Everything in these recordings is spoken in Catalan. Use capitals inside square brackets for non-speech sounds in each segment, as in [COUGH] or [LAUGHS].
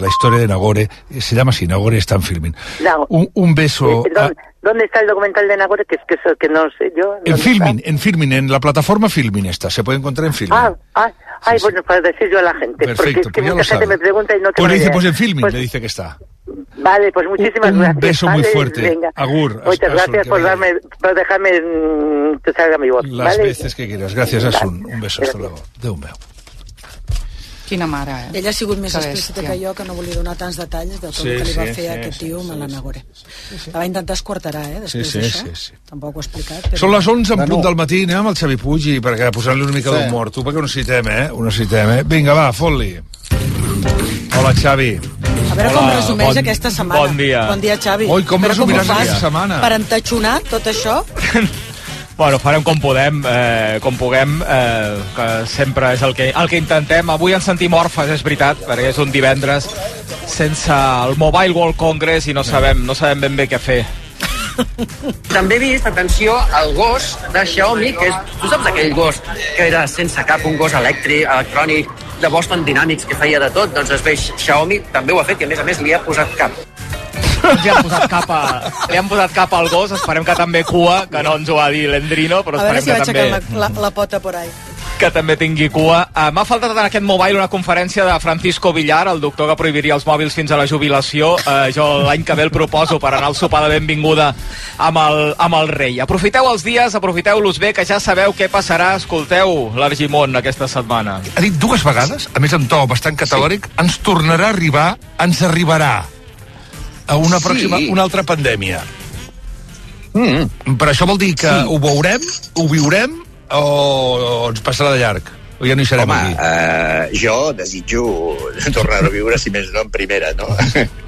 la historia de Nagore, eh, se llama así, Nagore está en filming. Un, un beso Eh, ¿dónde, dónde está el documental de Nagore? Que es que, eso, que no sé yo. en ¿dónde filming, está? en filming, en la plataforma filming está, se puede encontrar en filming. Ah, ah, ay, sí. bueno, para decir yo a la gente. porque Perfecto, es que pues ya lo mucha gente sabe. me pregunta y no Pues le dice, pues en filming, Pues, le dice que está. Vale, pues muchísimas Un gracias. beso muy Vale, fuerte. Venga. Agur, Muchas hasta gracias Asun, que por, darme, por dejarme mm, que salga mi voz. Las ¿vale? veces que quieras. Gracias, Asun. Un beso, hasta Gracias. luego. Déu meu. Quina mare, eh? Ella ha sigut més Que explícita que jo, que no volia donar tants detalls de tot Sí, el que li va sí, fer sí, aquest sí, tio sí, amb la sí. Nagore. La va intentar esquarterar, eh, després Sí, sí, d'això. sí, sí. Tampoc ho ha explicat. Però... Són les 11 en punt del matí, anem amb el Xavi Puig i perquè posant-li una mica Sí. d'humor. Tu, perquè ho necessitem, eh? Ho necessitem, eh? Vinga, va, fot-li. Hola, Xavi. A veure com Hola, resumeix bon- aquesta setmana. bon dia. Bon dia, Xavi. Ui, com resumiràs aquesta setmana? Per entaixonar tot això? [LAUGHS] Bueno, farem com podem, eh, com puguem, eh, que sempre és el que, el que intentem. Avui ens sentim orfes, és veritat, perquè és un divendres sense el Mobile World Congress i no sabem, no sabem ben bé què fer. També he vist, atenció, el gos de Xiaomi, que és, tu saps aquell gos que era sense cap, un gos elèctric, electrònic, de Boston Dynamics, que feia de tot, doncs es ve Xiaomi, també ho ha fet i a més a més li ha posat cap. Li han posat cap, a, li han posat cap al gos, esperem que també cua, que no ens ho va dir l'Endrino, però A veure esperem si va que també, aixecant la, la, la pota por ahí. que també tingui cua. Uh, M'ha faltat en aquest mobile una conferència de Francisco Villar, el doctor que prohibiria els mòbils fins a la jubilació. Uh, jo l'any que ve el proposo per anar al sopar de benvinguda amb el, amb el rei. Aprofiteu els dies, aprofiteu-los bé, que ja sabeu què passarà. Escolteu l'Argimon aquesta setmana. Ha dit dues vegades, a més en to bastant categòric, ens tornarà a arribar, ens arribarà a una pròxima, una altra pandèmia. Mm. Per això vol dir que sí. ho veurem, ho viurem, o, o ens passarà de llarg? O ja no hi serem Home, aquí? eh, jo desitjo tornar-ho a viure, si més no, en primera, no? [LAUGHS]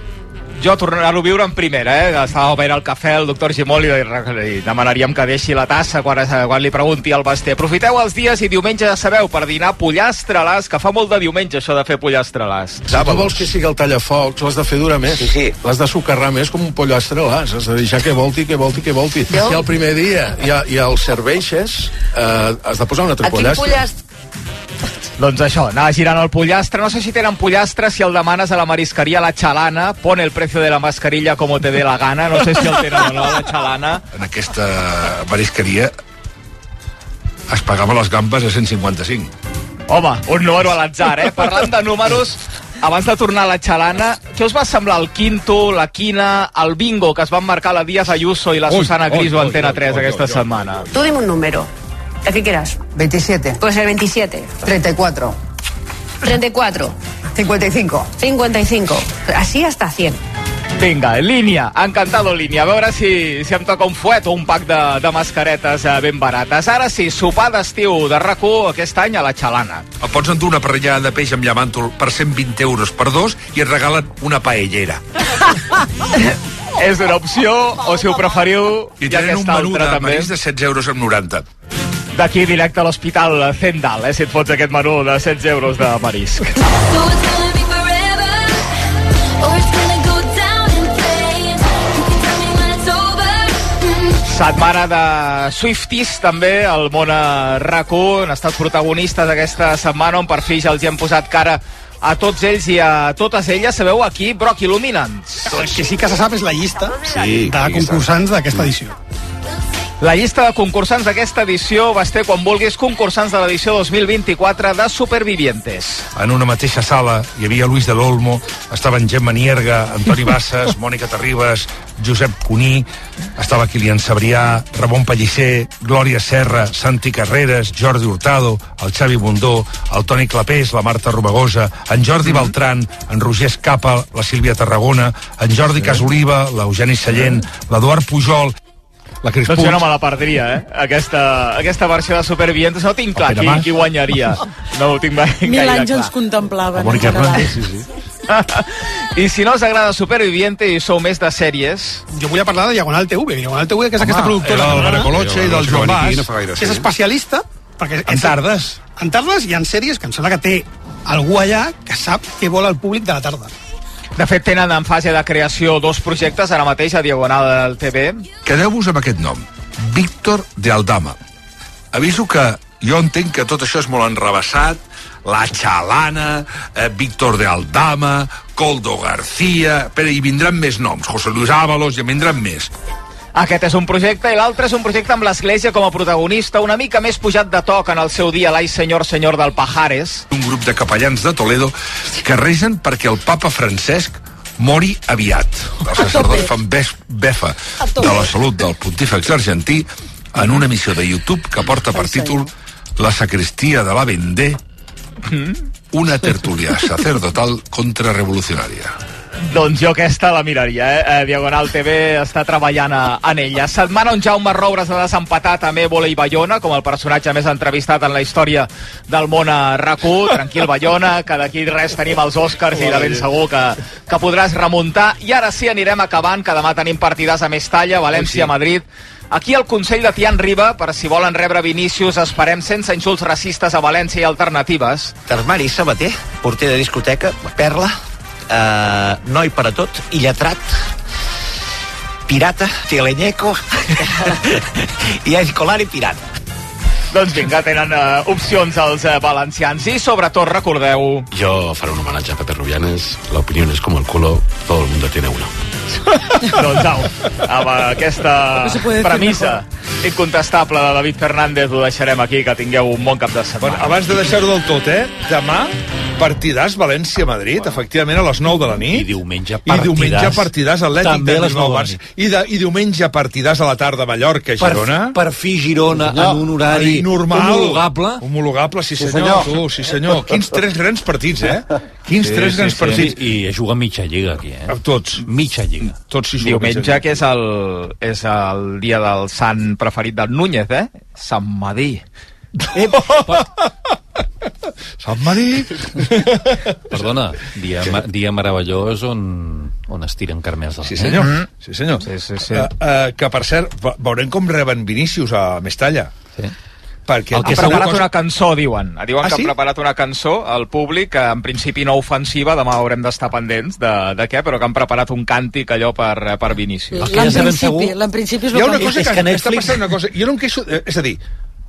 Jo tornaré-ho a viure en primera, eh? Estava veient el cafè, el doctor Gimol, i, i demanaríem que deixi la tassa quan, quan li pregunti al Basté. Aprofiteu els dies i diumenge, ja sabeu, per dinar pollastre-les, que fa molt de diumenge això de fer pollastre-les. Si tu vols que sigui el tallafocs, l'has de fer durar més. Sí, sí. L'has de sucarrar més com un pollastre l'has. Has de deixar que volti, que volti, que volti. Jo- Si el primer dia ja, ja el serveixes, eh, has de posar un altre A quin pollastre. Doncs això, anar girant el pollastre. No sé si tenen pollastre, si el demanes a la marisqueria La Chalana, pone el precio de la mascarilla como te dé la gana. No sé si el tenen o no, La Chalana. En aquesta marisqueria es pagava les gambes a 155. Home, un número a l'atzar, eh? Parlant de números, abans de tornar a la xalana, què us va semblar el quinto, la quina, el bingo que es van marcar la Díaz Ayuso i la Ui, Susana Griso a ui, Antena ui, 3 ui, aquesta ui, ui. setmana? Tú dime un número. ¿El que quieras? 27, Pues el 27. 34, 34. 55. 55. Así hasta 100. Vinga, en línia, encantado línia. A veure si, si em toca un fuet o un pack de, de mascaretes eh, ben barates. Ara sí, sopar d'estiu de rac aquest any a la xalana. El pots endur una parrillada de peix amb llamàntol per 120 euros per dos i et regalen una paellera. [LAUGHS] És una opció, o si ho preferiu, I ha tenen un menú de també. de 16 euros amb 90. D'aquí directe a l'hospital Zendal, eh, si et fots aquest menú de 16 euros de marisc. Setmana de Swifties, també, al món rac Han estat protagonistes aquesta setmana, on per fi ja els hi hem posat cara a tots ells i a totes elles. Sabeu aquí, Brock Illuminants. El que sí que se sap és la llista Sí, de concursants d'aquesta edició. La llista de concursants d'aquesta edició va estar, quan vulguis, concursants de l'edició 2024 de Supervivientes. En una mateixa sala hi havia Luis de l'Olmo, estaven Gemma Nierga, Antoni Bassas, [LAUGHS] Mònica Terribas, Josep Cuní, estava Kilian Sabrià, Ramon Pellicer, Glòria Serra, Santi Carreras, Jordi Hurtado, el Xavi Bundó, el Toni Clapés, la Marta Romagosa, en Jordi Beltran, en Roger Escapa, la Sílvia Tarragona, en Jordi Casoliva, l'Eugeni Sallent, l'Eduard Pujol, la Cris Doncs Puig, jo no me la perdria, eh? Aquesta, aquesta versió de Supervivientes. No tinc clar qui, Mas. qui guanyaria. No ho tinc gaire Mil anys ens contemplaven. Mònica en. Hernández, sí, sí. [LAUGHS] I si no us agrada Superviviente i sou més de sèries, Jo vull parlar de Diagonal TV. Diagonal TV, que és aquesta Home, productora era el catalana, Baracoloche i del Joan Bas. No fa gaire, que és especialista perquè En tardes. en tardes hi ha sèries que em sembla que té algú allà que sap què vol el públic de la tarda. De fet tenen en fase de creació dos projectes ara mateix a Diagonal del TV. Quedeu-vos amb aquest nom, Víctor de Aldama. Aviso que jo entenc que tot això és molt enrebaçat, la xalana, eh, Víctor de Aldama, Coldo García... Però hi vindran més noms, José Luis Ábalos, i en vindran més. Aquest és un projecte i l'altre és un projecte amb l'Església com a protagonista, una mica més pujat de toc en el seu dia l'Ai Senyor Senyor del Pajares. Un grup de capellans de Toledo que resen perquè el papa Francesc mori aviat. Els sacerdots fan befa de la salut del pontífex argentí en una emissió de YouTube que porta per títol La sacristia de la Vendée una tertúlia sacerdotal contrarrevolucionària. Doncs jo aquesta la miraria, eh? eh Diagonal TV està treballant a, en ella. Setmana on Jaume Roures ha desempatat amb Ébola i Bayona, com el personatge més entrevistat en la història del món a RAC1. Tranquil, Bayona, que d'aquí res tenim els Oscars i de ben segur que, que podràs remuntar. I ara sí anirem acabant, que demà tenim partidars a Mestalla, València, Madrid. Aquí el Consell de Tian Riba, per si volen rebre Vinícius, esperem sense insults racistes a València i alternatives. Termari Sabater, porter de discoteca, Perla, eh, noi per a tot, [LAUGHS] i lletrat, pirata, teleñeco, i escolar i pirata. Doncs vinga, tenen uh, opcions els uh, valencians i sobretot recordeu... Yo faré un homenaje a Pepe Rubianes. La opinión es como el culo, todo el mundo tiene uno. [LAUGHS] doncs au, amb aquesta No premissa incontestable de David Fernández ho deixarem aquí, que tingueu un bon cap de setmana. Bueno, abans de deixar-ho del tot, eh? Demà, partidàs València-Madrid, efectivament a les 9 de la nit. I diumenge I diumenge partidàs Atlètic També a les Bilbao 9 de la Barça. I, de, I diumenge partidàs a la tarda Mallorca-Girona. Per, per fi Girona Senyor, en un horari normal, homologable. Homologable, sí Sí, senyor. senyor. Tu, sí senyor. Quins tres grans partits, eh? [LAUGHS] Quins tres grans partits. I, I juga mitja lliga aquí, eh? Tots. Mitja lliga. Tots sí Diumenge, que és el, és el dia del sant preferit del Núñez, eh? Sant Madí. Eh, [LAUGHS] Sant Madí. Perdona, dia, ma, dia meravellós on, on es tiren carmels de la Sí, senyor. Sí, senyor. Sí, sí, sí. Uh, uh, que, per cert, ve- veurem com reben Vinícius a Mestalla. Sí. Perquè Han preparat una cançó, diuen. Diuen Ah, que sí? han preparat una cançó al públic, que en principi no ofensiva, demà haurem d'estar pendents de, de què, però que han preparat un càntic allò per, per Vinícius. En principi, en principi és Hi ha el una que... cosa que, que està passant una cosa. Jo no em queixo... eh, És a dir,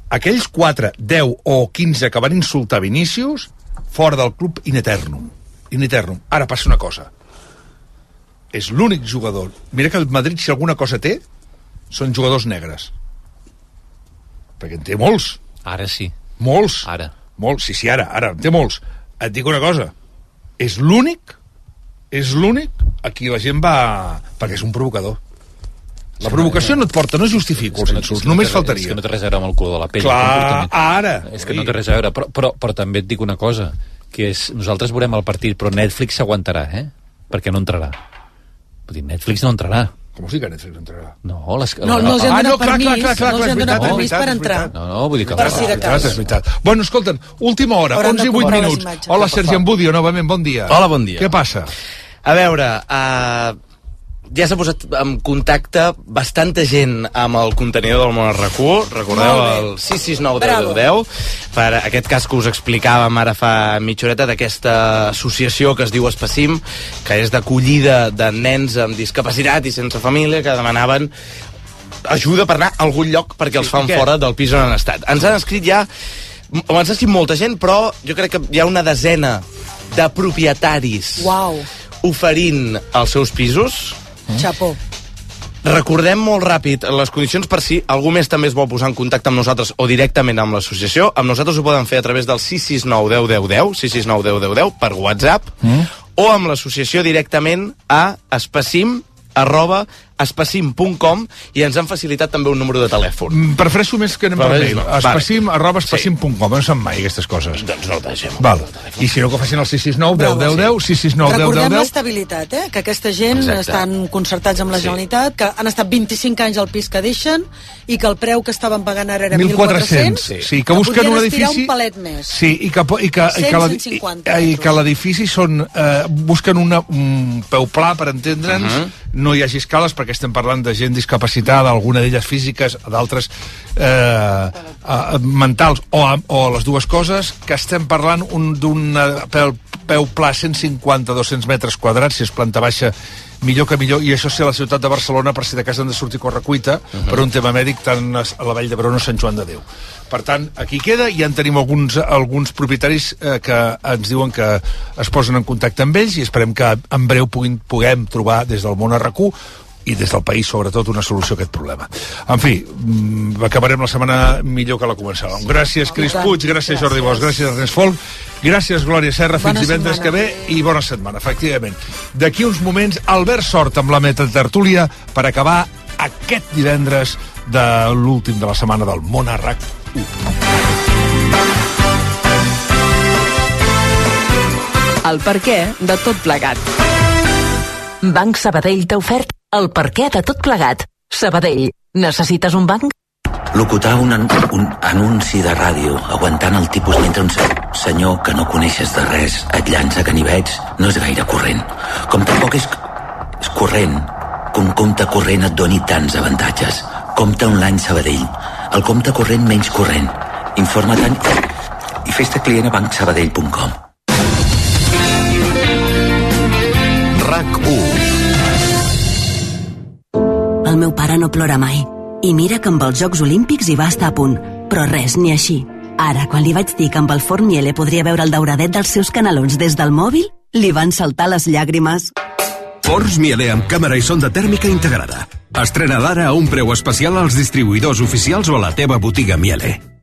aquells 4, 10 o 15 que van insultar Vinícius, fora del club in eternum. In eternum. Ara passa una cosa. És l'únic jugador... Mira que el Madrid, si alguna cosa té, són jugadors negres. Perquè en té molts. Ara sí. Molts. Ara. Molts, sí, sí, ara, ara, en té molts. Et dic una cosa, és l'únic, és l'únic a qui la gent va... perquè és un provocador. La provocació no et porta, no justifico els insults, només És faltaria. que no té res a veure amb el color de la pell. Clar, ara. És que no té res a veure, però, però, però també et dic una cosa, que és, nosaltres veurem el partit, però Netflix s'aguantarà, eh? Perquè no entrarà. Vull dir, Netflix no entrarà. Com us dic que Netflix no entrarà? No, les... No, no els han Ah, donat no, clar, permís, clar, clar, clar, no els han donat veritat, permís per entrar. No, no, vull dir que... Per si de cas. és veritat. Bueno, escolta'm, última hora, Hauran 11 i de 8 comprar les minuts. Hola, Sergi passa? Ambudio, novament, bon dia. Hola, bon dia. Què passa? A veure, uh, ja s'ha posat en contacte bastanta gent amb el contenidor del món RAC1, recordeu el 669 Bravo. 10 per aquest cas que us explicàvem ara fa mitja horeta d'aquesta associació que es diu Espacim, que és d'acollida de nens amb discapacitat i sense família que demanaven ajuda per anar a algun lloc perquè els fan fora del pis on han estat. Ens han escrit ja ens ha escrit molta gent, però jo crec que hi ha una desena de propietaris Uau, oferint els seus pisos. Xapó. Recordem molt ràpid les condicions per si algú més també es vol posar en contacte amb nosaltres o directament amb l'associació. Amb nosaltres ho poden fer a través del 669 10 10 10, 669 10 10 10 per WhatsApp, mm. o amb l'associació directament a espacim arroba espacim.com i ens han facilitat també un número de telèfon. Mm, Prefereixo més que anem per mail. no, vale. Espacim, arroba espacim.com. No sap mai aquestes coses. Doncs no el deixem. Val. I si no, que facin el 669 10 10 10, 669 10 Recordem 10 10. l'estabilitat, eh? que aquesta gent Exacte. estan concertats amb la Sí. Generalitat, que han estat 25 anys al pis que deixen i que el preu que estaven pagant ara era 1.400, 1.400, sí, que busquen un podien estirar edifici... un palet més. Sí, i que, i que, i que, 100, l'edi- 150 i, i que l'edifici són... Eh, busquen una, un peu pla, per entendre'ns, Mhm. no hi hagi escales perquè que estem parlant de gent discapacitada, alguna d'elles físiques, d'altres eh, eh, mentals, o, o les dues coses, que estem parlant un- d'un eh, pel peu pla 150-200 metres quadrats, si és planta baixa millor que millor, i això sí a la ciutat de Barcelona per si de casa han de sortir a córrer cuita uh -huh. per un tema mèdic tant a la Vall d'Hebron o Sant Joan de Déu. Per tant, aquí queda, i ja en tenim alguns, alguns propietaris eh, que ens diuen que es posen en contacte amb ells i esperem que en breu puguin, puguem trobar des del món RQ i des del país, sobretot, una solució a aquest problema. En fi, mm, acabarem la setmana millor que la començàvem. Gràcies, Cris Puig, gràcies, Jordi Bosch, gràcies, Ernest Folk, gràcies, Glòria Serra, fins Bona divendres setmana. que ve i bona setmana, efectivament. D'aquí uns moments, Albert Sort amb la metatertúlia per acabar aquest divendres de l'últim de la setmana del Monarrac 1. El per què de tot plegat. Banc Sabadell t'ha ofert el per què de tot plegat. Sabadell, necessites un banc? Locutar un, an un anunci de ràdio aguantant el tipus mentre un se senyor que no coneixes de res et llança ganivets no és gaire corrent. Com tampoc és, és corrent que un compte corrent et doni tants avantatges. Compte online Sabadell. El compte corrent menys corrent. Informa-te'n i fes-te client a bancsabadell.com. RAC 1 meu pare no plora mai. I mira que amb els Jocs Olímpics hi va estar a punt. Però res, ni així. Ara, quan li vaig dir que amb el forn Miele podria veure el dauradet dels seus canalons des del mòbil, li van saltar les llàgrimes. Forns Miele amb càmera i sonda tèrmica integrada. Estrena d'ara a un preu especial als distribuïdors oficials o a la teva botiga Miele.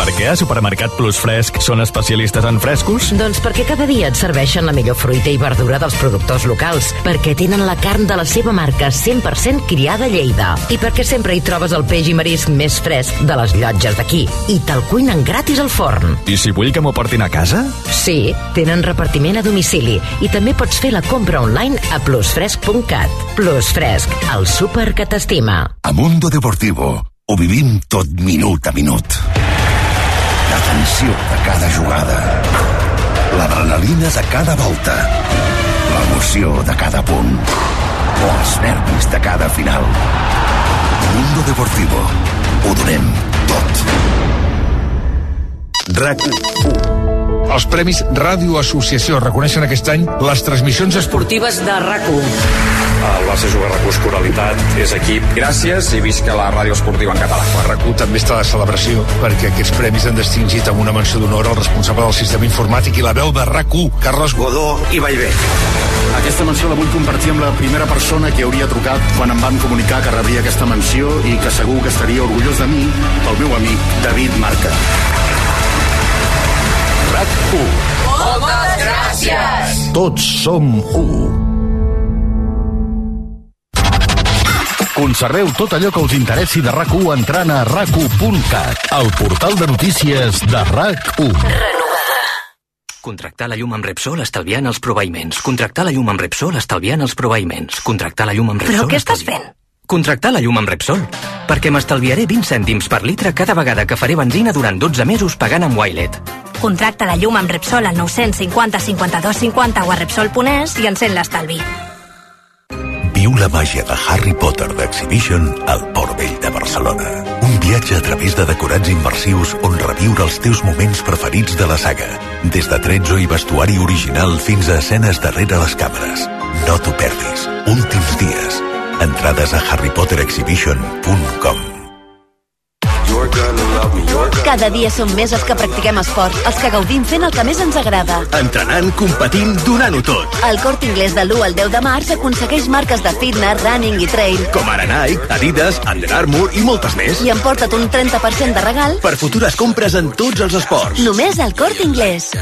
Per què a Supermercat Plus Fresc són especialistes en frescos? Doncs perquè cada dia et serveixen la millor fruita i verdura dels productors locals, perquè tenen la carn de la seva marca 100% criada a Lleida i perquè sempre hi trobes el peix i marisc més fresc de les llotges d'aquí i te'l cuinen gratis al forn. I si vull que m'ho portin a casa? Sí, tenen repartiment a domicili i també pots fer la compra online a plusfresc.cat. Plus Fresc, el súper que t'estima. A Mundo Deportivo ho vivim tot minut a minut. La tensió de cada jugada. L'adrenalina de cada volta. L'emoció de cada punt. O els nervis de cada final. Mundo Deportivo. Ho donem tot. RAC 1. Els Premis Ràdio Associació reconeixen aquest any les transmissions esportives de RAC1. El Barça Juga Recurs Coralitat és equip. Gràcies i visca la ràdio esportiva en català. La RAC1 també està de celebració perquè aquests premis han distingit amb una menció d'honor al responsable del sistema informàtic i la veu de RAC1, Carles Godó i Vallvé. Aquesta menció la vull compartir amb la primera persona que hauria trucat quan em van comunicar que rebria aquesta menció i que segur que estaria orgullós de mi, el meu amic David Marca. RAC1. Moltes gràcies! Tots som u. Conserveu tot allò que us interessi de RAC1 entrant a rac1.cat, el portal de notícies de RAC1. Contractar la llum amb Repsol estalviant els proveïments. Contractar la llum amb Repsol estalviant els proveïments. Contractar la llum amb Repsol... Però què estàs fent? Contractar la llum amb Repsol. Perquè m'estalviaré 20 cèntims per litre cada vegada que faré benzina durant 12 mesos pagant amb Wilet. Contracta la llum amb Repsol al 950 52 50 o a Repsol.es i encén l'estalvi. Viu la màgia de Harry Potter d'Exhibition al Port Vell de Barcelona. Un viatge a través de decorats immersius on reviure els teus moments preferits de la saga. Des de tretzo i vestuari original fins a escenes darrere les càmeres. No t'ho perdis. Últims dies. Entrades a harrypotterexhibition.com Cada dia som més els que practiquem esport, els que gaudim fent el que més ens agrada. Entrenant, competint, donant-ho tot. El Corte Inglés de l'1 al 10 de març aconsegueix marques de fitness, running i trail. Com ara Nike, Adidas, Under Armour i moltes més. I emporta't un 30% de regal Per futures compres en tots els esports. només al Corte Inglés.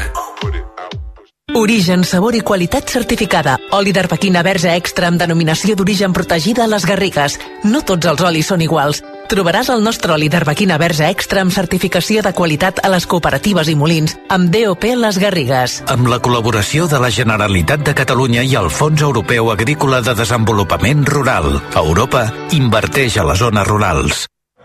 Origen, sabor i qualitat certificada. Oli d'arbequina verge extra amb denominació d'origen protegida a les Garrigues. No tots els olis són iguals. Trobaràs el nostre oli d'arbequina verge extra amb certificació de qualitat a les cooperatives i molins amb DOP Les Garrigues. Amb la col·laboració de la Generalitat de Catalunya i el Fons Europeu Agrícola de Desenvolupament Rural. Europa inverteix a les zones rurals.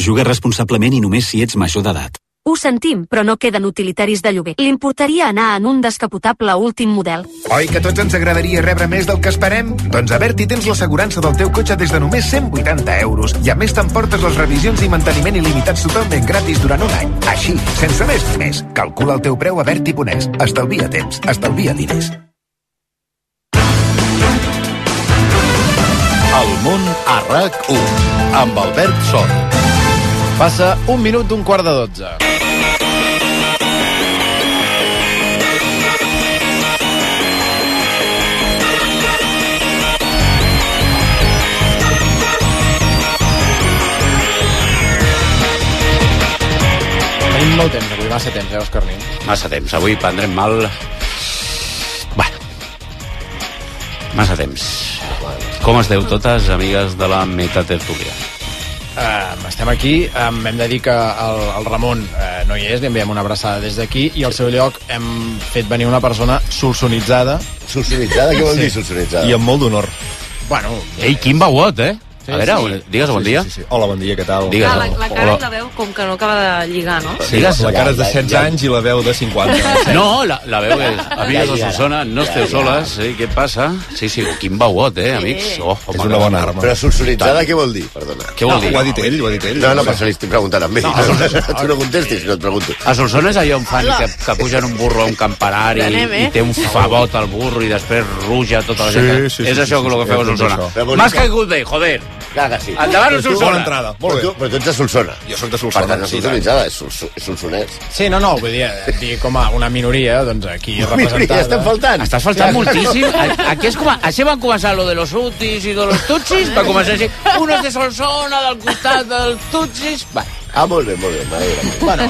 Juga responsablement i només si ets major d'edat. Ho sentim, però no queden utilitaris de lloguer. Li importaria anar en un descapotable últim model. Oi que tots ens agradaria rebre més del que esperem? Doncs a Berti tens l'assegurança del teu cotxe des de només 180 euros. I a més t'emportes les revisions i manteniment il·limitats totalment gratis durant un any. Així, sense més ni més. Calcula el teu preu a Berti.es. Estalvia temps, estalvia diners. El món a RAC1 amb Albert Sort. Passa un minut d'un quart de dotze. Tenim molt temps avui, massa temps, eh, Òscar Nin? Massa temps. Avui prendrem mal... Va. Massa temps. Com esteu totes, amigues de la metatertúlia? Uh, estem aquí, um, hem de dir que el, el Ramon uh, no hi és, li enviem una abraçada des d'aquí i al seu lloc hem fet venir una persona solsonitzada. Solsonitzada? Què vol dir solsonitzada? I amb molt d'honor. Bueno, Ei, quin veuot, eh? A veure, digues bon dia. Sí, sí, sí. Hola, bon dia, què tal? Digues, Ah, la, la cara i la veu com que no acaba de lligar, no? Sí, la cara és de 16 anys i la veu de 50. [LAUGHS] No, la, la veu és... Amigues de Solsona, no esteu soles, eh? Què passa? Sí, sí, quin veuot, eh, amics? Oh, home, És una bona arma. Però solsonitzada què vol dir? Perdona. Què vol dir? Ho ha dit ell, ho ha dit ell. No, no, però se li estic preguntant a mi. No, [LAUGHS] tu no contestis, no et pregunto. A Solsona és allò on fan que, que pugen un burro a un campanari eh? i té un favot al burro i després ruja tota la Sí, gent. sí, sí, és sí, això sí, el que sí, feu a Solsona. això. M'has caigut bé, joder. Clar que sí. Endavant, Però tu- Bona Solsona. entrada, molt Però bé. tu, però tu ets de Solsona. Jo sóc de Per Solsona. tant, no sí, solsonitzada, és, és solsonès. Sí, no, no, vull dir, eh, dir com a una minoria, doncs aquí representada. estem faltant. Estàs faltant moltíssim. [LAUGHS] A- Aquí, és com, així van començar lo de los utis i de los tutsis, va començar així, unos de Solsona, del costat dels tutsis... Va. Ah, molt bé, molt bé. Bueno,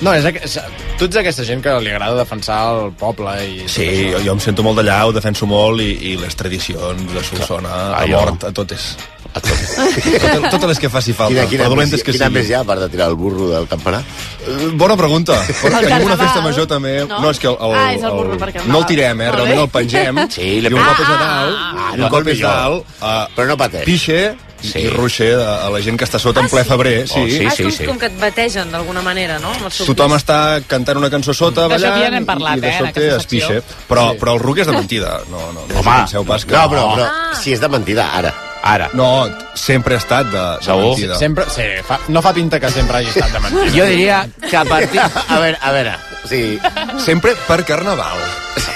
no, és, aqu- és, tu ets aquesta gent que li agrada defensar el poble i... Sí, jo, jo em sento molt d'allà, ho defenso molt i, i les tradicions de Solsona, a mort, a totes. A totes. [LAUGHS] totes, totes les que faci falta. Quina, quina, per dolentes que quina més hi ha, a part de tirar el burro del campanar? Eh, Bona pregunta. El tenim una festa major també. no? No, és que el, el, Ah, és el burro per no el tirem, eh? Realment el pengem. [LAUGHS] Sí, I un cop és a Ah, dalt, ah, un no, cop és dalt, uh, Però no pateix. pixe Sí. i ruixe a, a la gent que està sota Ah, en ple sí? febrer. Oh, Sí. ah, és com, com que et bategen d'alguna manera, no? Tothom està cantant una cançó sota, ballant, ja n'hem parlat, i de eh, sobte aquesta es pixe. Però, però el ruc és de mentida. No, no, no Home, penseu pas que... no, però, però Ah. si és de mentida, ara. Ara. No, sempre ha estat de, de Segur? mentida. Sempre, sí, fa, no fa pinta que sempre hagi estat de mentida. Jo diria que a partir... [LAUGHS] A veure, a veure, sí. Sempre per carnaval.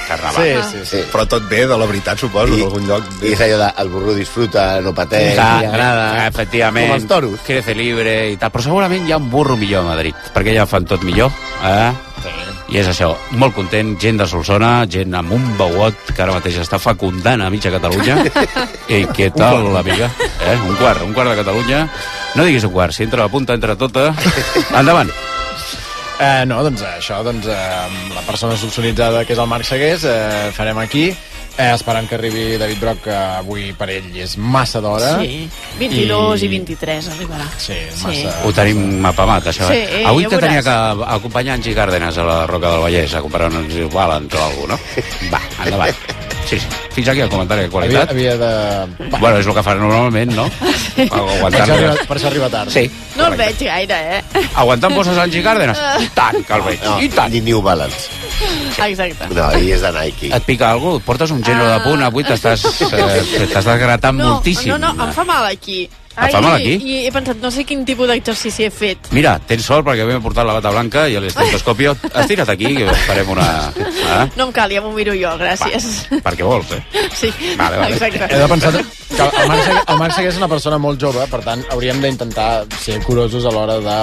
Carnaval. Sí, sí, sí. Però tot bé de la veritat, suposo, I- en algun lloc. I és allò de el burro disfruta, no pateix, Clar, li agrada. efectivament. Com els toros. Crece libre i tal. Però segurament hi ha un burro millor a Madrid, perquè ja fan tot millor. Eh? I és això, molt content, gent de Solsona, gent amb un beuot que ara mateix està fecundant a mitja Catalunya. [LAUGHS] I què tal, amiga? Eh? Un quart, un quart de Catalunya. No diguis un quart, si entra la punta, entra tota. [LAUGHS] Endavant. Eh, no, doncs això, doncs, eh, amb la persona solsonitzada que és el Marc Segués, eh, farem aquí, eh, esperant que arribi David Broc, que avui per ell és massa d'hora. Sí, 22 i... i 23 arribarà. Sí, Sí. massa... Ho tenim apamat, això. Sí, eh? Avui ja que tenia que acompanyar en G. Cárdenas a la Roca del Vallès a comprar uns Valens o alguna no? [LAUGHS] Va, endavant. Sí, sí. Fins aquí el comentari de Havia, qualitat. havia de... Bueno, és el que fa normalment, no? Per això, arriba, per això arriba tard. Sí. No el veig gaire, eh? Aguantant bosses Angie Cárdenas? I tant que el veig. No, I tant. ni New Balance. Exacte. No, ell és de Nike. Et pica algú? Portes un geno de punt avui, t'estàs eh, t'estàs desgratant No, moltíssim. no, no, em fa mal aquí. Et fa mal aquí? I he pensat, no sé quin tipus d'exercici he fet. Mira, tens sort perquè m'he portat la bata blanca i l'estetoscopio. Estira't aquí que farem una... Eh? No em cal, ja m'ho miro jo, gràcies. Per què vols, eh? Sí, Vale, vale. exacte. He de pensar que el Marc, el Marc és una persona molt jove, per tant, hauríem d'intentar ser curosos a l'hora de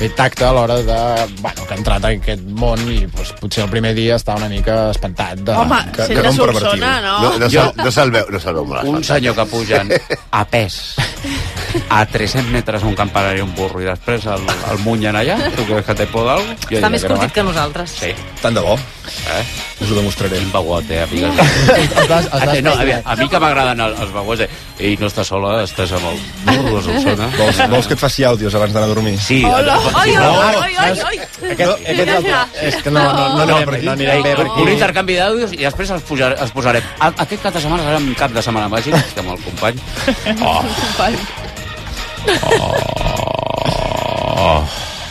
fer tacte, a l'hora de... Bueno, que ha entrat en aquest món i doncs, potser el primer dia està una mica espantat. De, Home, que, sent de Solsona, no? No, no, Jo- no se'l veu, no se'l veu molt Un senyor que puja a pes [LAUGHS] a 300 metres un campanari i un burro i després el, el munyen allà, tu creus que té por d'algú? Està més que no, curtit eh? que nosaltres. Sí. Tant de bo. Eh? Us ho demostraré. Quin baguot, eh, amiga? Estàs, [LAUGHS] Ah, no, a, mi, a mi que m'agraden el- els baguots, eh? Ei, no estàs sola, estàs amb el burro de Solsona. Vols, vols que et faci àudios abans d'anar a dormir? Sí. Hola! Ai, No, ai, ai, ai, ai! Aquest, aquest és, el, és que no, no, no, No, aquí. no anirem bé per Un aquí. intercanvi d'àudios i després els, pujar, els posarem. A, aquest cap de setmana serà un cap de setmana màgic, que amb el company. [LAUGHS] Oh. Oh.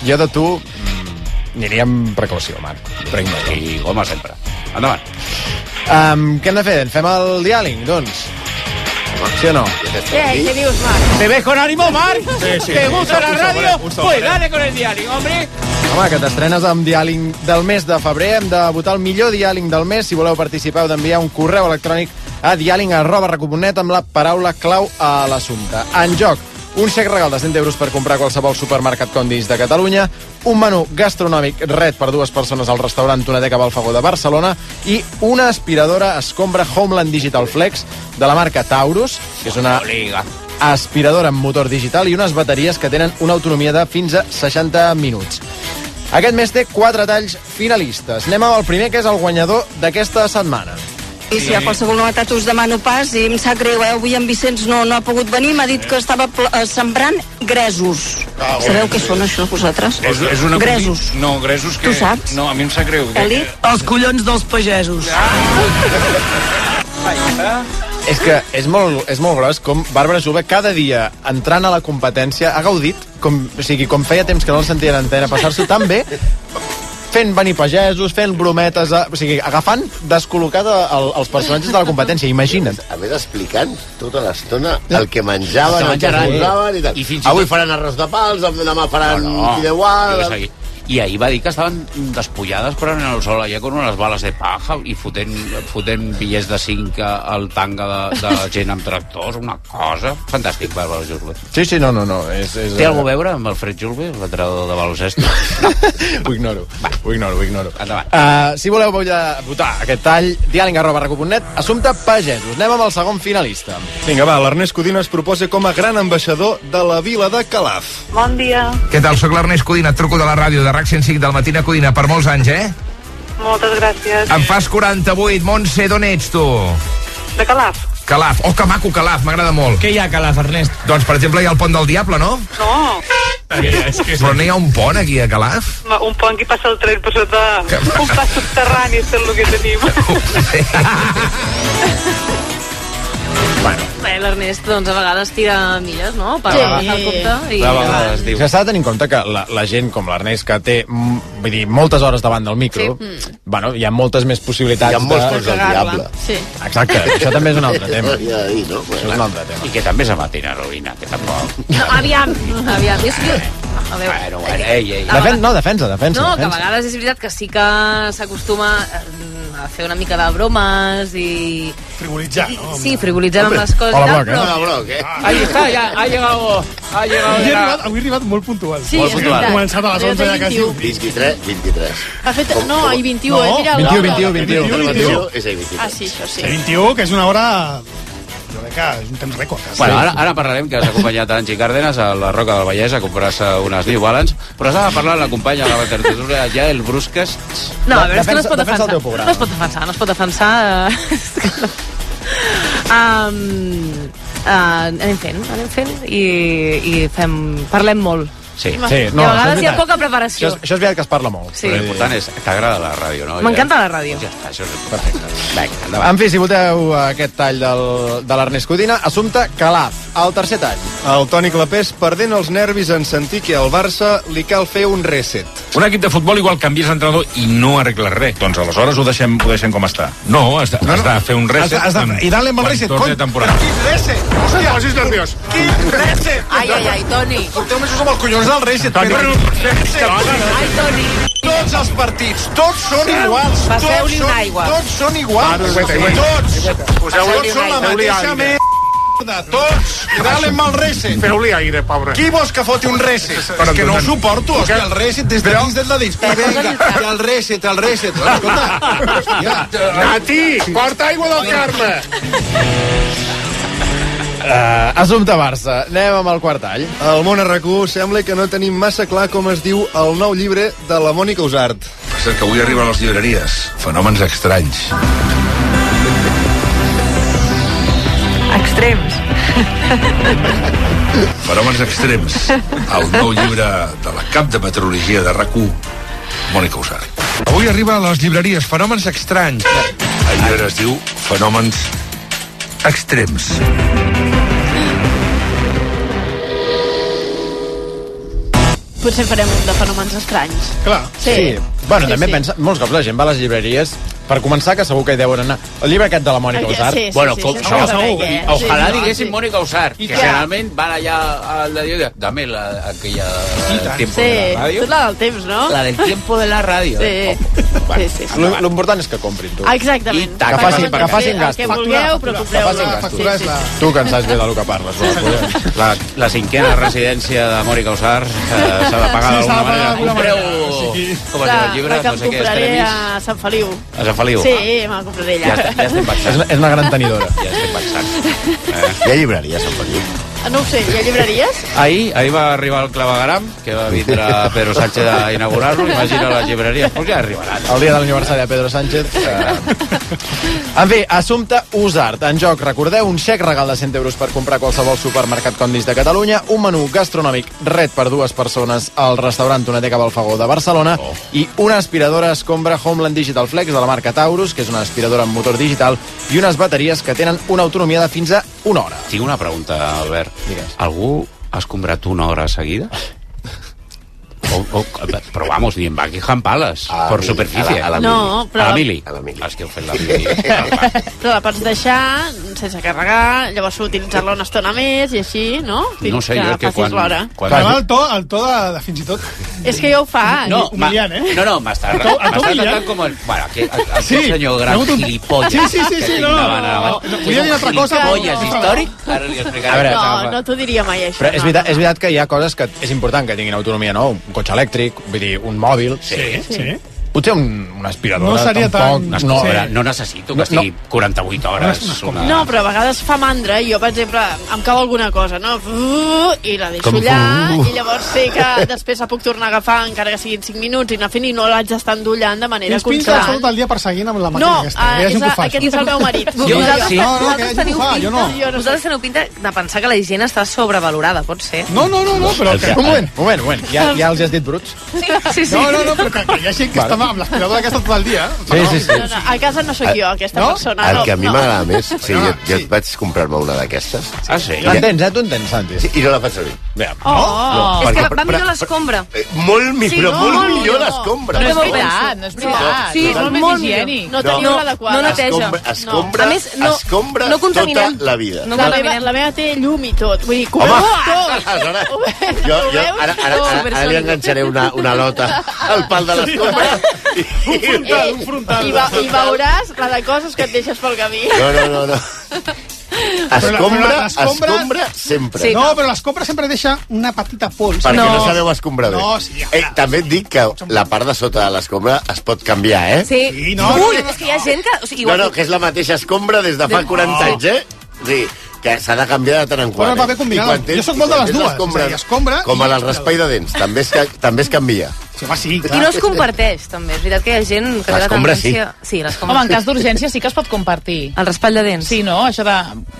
Jo de tu mm, aniria amb precaució, Marc. Prenc I goma sempre. Endavant. Um, què hem de fer? Fem el diàling, doncs? Sí o no? Què, què dius, Marc? ¿Te ves con ánimo, Marc? Sí, sí. ¿Te gusta la radio? segon, Pues eh? dale con el diario, hombre. Home, que t'estrenes amb diàling del mes de febrer. Hem de votar el millor diàling del mes. Si voleu participar, heu d'enviar un correu electrònic a diàling arroba amb la paraula clau a l'assumpte. En joc, un xec regal de 100 euros per comprar qualsevol supermercat Condis de Catalunya, un menú gastronòmic red per dues persones al restaurant Tonateca Balfagó de Barcelona i una aspiradora escombra Homeland Digital Flex de la marca Taurus, que és una aspiradora amb motor digital i unes bateries que tenen una autonomia de fins a 60 minuts. Aquest mes té quatre talls finalistes. Anem amb el primer, que és el guanyador d'aquesta setmana. I si hi ha qualsevol novetat us demano pas i em sap greu, eh? Avui en Vicenç no, no ha pogut venir, m'ha dit que estava eh, sembrant gresos. Ah, Sabeu què són això, vosaltres? És, és una Gresos. No, gresos que... Tu saps? No, a mi em sap greu. Eli? Els collons dels pagesos. [LAUGHS] És que és molt, és molt gros com Bàrbara Jove cada dia entrant a la competència ha gaudit, com, o sigui, com feia temps que no el sentia en antena, passar-s'ho tan bé fent venir pagesos, fent brometes, a, o sigui, agafant descol·locat a- el, els personatges de la competència, imagina't. A més, explicant tota l'estona el que menjaven, El el que que menjaran. posaven i tal. I fins Avui tot- faran arròs de pals, demà faran No, no. fideuà... I ahir va dir que estaven despullades però en el sol allà con unes bales de paja i fotent, fotent bitllets de 5 al tanga de, de gent amb tractors, una cosa fantàstic, Bàrbara Julve. Sí, sí, no, no, no. És, és, Té alguna a veure amb el Fred Julve, l'entrenador de baloncesto? [LAUGHS] Ho ignoro, ho ignoro, ho ignoro. Endavant. Uh, si voleu votar, aquest tall, diàling arroba recu.net, assumpte pagesos. Anem amb el segon finalista. Vinga, va, l'Ernest Codina es proposa com a gran ambaixador de la vila de Calaf. Bon dia. Què tal? Soc l'Ernest Codina, et truco de la ràdio de RAC 105 del Matina Codina per molts anys, eh? Moltes gràcies. En fas 48. Montse, d'on ets tu? De Calaf. Calaf. Oh, que maco, Calaf, m'agrada molt. Què hi ha a Calaf, Ernest? Doncs, per exemple, hi ha el pont del Diable, no? No, Però no hi ha un pont aquí a Calaf? ma- un pont que passa el tren per sota... Un pas subterrani és el que tenim. [LAUGHS] [LAUGHS] Bueno. Bé, l'Ernest, doncs, a vegades tira milles, no?, per Sí. agafar el compte. I... De vegades diu. S'ha de tenir en compte que la, la gent com l'Ernest, que té mm, vull dir, moltes hores davant del micro, Sí. bueno, hi ha moltes més possibilitats Hi ha molts de... del diable. Sí. Exacte, això també és un altre tema. Hi ha de dir, no? Això és un altre tema. I que també és a matina heroïna, que tampoc... No, aviam, aviam. Jo, jo, a veure, Bueno, bueno, ei, ei. Defen no, defensa, defensa. no, que a defensa. vegades és veritat que sí que s'acostuma eh, a fer una mica de bromes i... Frivolitzar, no? Sí, frivolitzant amb les coses Hola, Bloc, eh? però... Hola, Bloc, eh? Ahí està, ja ha llegado... Ha llegado Avui he, arribat, avui he arribat molt puntual. Sí, Molt puntual. He començat a les Jo 11 ja quasi. 21. 23, 23. Ha fet... No, i 21, No, eh? Mira 21, l'hora. 21, 21. 21 és a 23. Ah, sí, això sí. 21, que és una hora... Jo crec que és un temps rècord. quasi. Bueno, ara, ara parlarem que has acompanyat a Angie Cárdenas a la Roca del Vallès a comprar-se unes New Balance, però s'ha de parlar la companya de la tertúlia ja el Brusques. No, a veure, és que no es pot defensa defensar. No es pot defensar, no es pot defensar. eh. [LAUGHS] um, uh, anem fent, anem fent i, i fem, parlem molt. Sí. Sí, No, I a vegades hi ha poca preparació. Això és, això és veritat que es parla molt. Sí. Però l'important és que t'agrada la ràdio, no? M'encanta la ràdio. Ja està, això és perfecte. Vinga, endavant. En fi, si voteu aquest tall del, de l'Ernest Codina, assumpte Calaf, el tercer tall. El Toni Clapés perdent els nervis en sentir que al Barça li cal fer un reset. Un equip de futbol igual canvies d'entrenador i no arregles res. Doncs aleshores ho deixem, ho deixem com està. No, has de, has de fer un reset. Has de- has de- quan- i dale amb el quan reset, torni cony. temporada. Reset! Hòstia, posis nerviós. Quin reset! Ai, ai, ai, Toni. Porteu mesos amb els collons del reset. Toni, Però- Reset. Ai, Toni. Tots els partits, tots són iguals. Passeu-li tots una són- aigua. Tots són iguals. Ah. Tots. Tots són la mateixa merda. Tots. I dale amb el reset. Feu-li aire, pobre. Qui vols que foti un reset? És que no ho suporto, hòstia, el reset des de dins, des de dins. I vinga, i el reset, el reset. Escolta, hòstia. Nati, porta aigua del Carme. Uh, assumpte Barça. Anem amb el quart tall. Al món RQ sembla que no tenim massa clar com es diu el nou llibre de la Mònica Usart. Passa que avui arriben a les llibreries. Fenòmens estranys. Extrems. Fenòmens extrems. El nou llibre de la cap de meteorologia de rac Mònica Usart. Avui arriba a les llibreries Fenòmens estranys. El llibre es diu Fenòmens extrems. Potser farem un de fenòmens estranys. Clar. Sí. Bueno, Sí, també sí. pensa, molts cops la gent va a les llibreries per començar, que segur que hi deuen anar. El llibre aquest de la Mònica Sí, Usart. sí, sí, Bueno, sí, com, sí, això, segur, eh? ojalà Sí, diguéssim sí. Mònica Usart, I que què? generalment van allà al de Dios, dame la, aquella del tiempo Sí, de la tu ràdio. ets la del temps, no? La del tiempo de la ràdio. eh? Sí. Sí, sí, sí. Lo- L'important és que comprin, tu. Ah, exactament. Taca, Que facin- que facin el gasto. que vulgueu, però compreu Que facin gasto. Sí, sí, sí. Tu que en saps bé del que parles. Bueno, La, la cinquena residència de Mònica Usart eh, s'ha de pagar Sí, d'alguna manera. Compreu... sí. Com es diu llibre? No sé què, Estremis. a Sant Feliu. A Sant Feliu? Sí, me la compraré Ja, allà. està- ja estem és, pensant. és una gran tenidora. Ja estem pensant. [LAUGHS] Eh? Hi ha llibreries a Feliu. Ah, No ho sé, hi ha llibreries? Ahir, ahir va arribar el clavegaram, que va vindre Pedro Sánchez a inaugurar-lo, imagina les llibreries, doncs ja arribaran. El dia de l'aniversari de Pedro Sánchez. Eh... En fi, assumpte Usart. En joc, recordeu, un xec regal de 100 euros per comprar qualsevol supermercat Condis de Catalunya, un menú gastronòmic red per dues persones al restaurant Toneteca Balfagó de Barcelona oh. i una aspiradora escombra Homeland Digital Flex de la marca Taurus, que és una aspiradora amb motor digital, i unes bateries que tenen una autonomia de fins a una hora. Tinc una pregunta, Albert. Digues. Algú ha escombrat una hora seguida? [LAUGHS] O, o, però vamos, ni en Buckingham Palace, A por mi- superficie. a la- a la No, A però, la mili. A la mili. És que heu fet la mili. [LAUGHS] però la pots deixar sense carregar, llavors utilitzar-la una estona més i així, no? Fins No sé, jo és que quan... quan... Però el to, el to de, de fins i tot... És que ja ho fa. No, ma, humiliant, eh? no, no, m'està El to- el to m'està humiliant. tratant com el... Bueno, que, el, el Sí, senyor gran un- gilipolles Sí, sí, sí, que sí, no, no, no, Que volia dir una altra cosa, gilipolles però- històric, ara li explicaré. A No, no t'ho diria mai, això. Però és no, veritat, no. és veritat que hi ha coses que és important que tinguin autonomia, no? Un cotxe elèctric, vull dir, un mòbil. Sí, sí. Potser un, una aspiradora No seria tampoc... tan- No, No, no, Sí. no necessito que No, estigui 48 hores. Una... No, però a vegades fa mandra i jo, per exemple, em cau alguna cosa, no? I la deixo Com allà i llavors sé que després la puc tornar a agafar encara que siguin 5 minuts i anar fent i no l'haig d'estar endollant de manera Tens pinta de constant. tot el dia perseguint amb la màquina No, aquesta. Hi ha és, a, aquest és el meu marit. Jo- Vosaltres- sí. No, no, que vosaltres ell teniu ho fa, pinta- jo no. Jo no Vosaltres teniu pinta de pensar que la higiene està sobrevalorada, pot ser? No, no, no, no, però... Que... Un moment, un moment, un moment. Ja, ja els has dit bruts? Sí, sí. No, no, no, però que, que hi ha gent que està amb l'aspiradora aquesta tot el dia. Sí, sí, sí. No, no, a casa no sóc jo, aquesta No? persona. El no, que a mi no. m'agrada més, [LAUGHS] sí, jo, Perdona, jo sí. vaig comprar-me una d'aquestes. Ah, sí? L'entens, eh? Tu entens, Santi? Sí, I no la faig servir. Bé, Oh, No, És que perquè- va millor l'escombra. Eh, molt, mi, Sí, però no, molt molt millor l'escombra. No és No, veritat, no és veritat. Sí, és molt, millor. higiènic. No teniu no, l'adequada. no neteja. Escombra, escombra, A més, no- escombra no contaminem. tota la vida. No la, meva, contaminem. la meva té llum i tot. Vull dir, que [LAUGHS] veus tot. aleshores, jo, jo ara, ara, ara, ara li enganxaré una, una lota al pal de l'escombra. Un frontal, un frontal. I, va, I veuràs la de coses que et deixes pel camí. No, no, no, no. Escombra, l'escombra- escombra sempre. Sí. No, però l'escombra sempre deixa una petita pols. Perquè no, No. sabeu escombrar bé. No, sí, ja, eh, ja. també et dic que la part de sota de l'escombra es pot canviar, eh? Sí. Sí, no, Ui, no, no, és que hi ha gent que... O sigui, No, igual, no, que és la mateixa escombra des de fa De- 40 anys, eh? Sí, que s'ha de canviar de tant en quant. Però va bé eh? tens- Jo soc i molt de les dues, l'escombra- és a dir, escombra Com i el raspall de dents, també es, també es canvia. Sí, home, sí, I no es comparteix, també. És veritat que hi ha gent que té la L'escombra, sí. tendència... Sí, l'escombra Home, en sí. cas d'urgència sí que es pot compartir. El raspall de dents. Sí, no? Això de...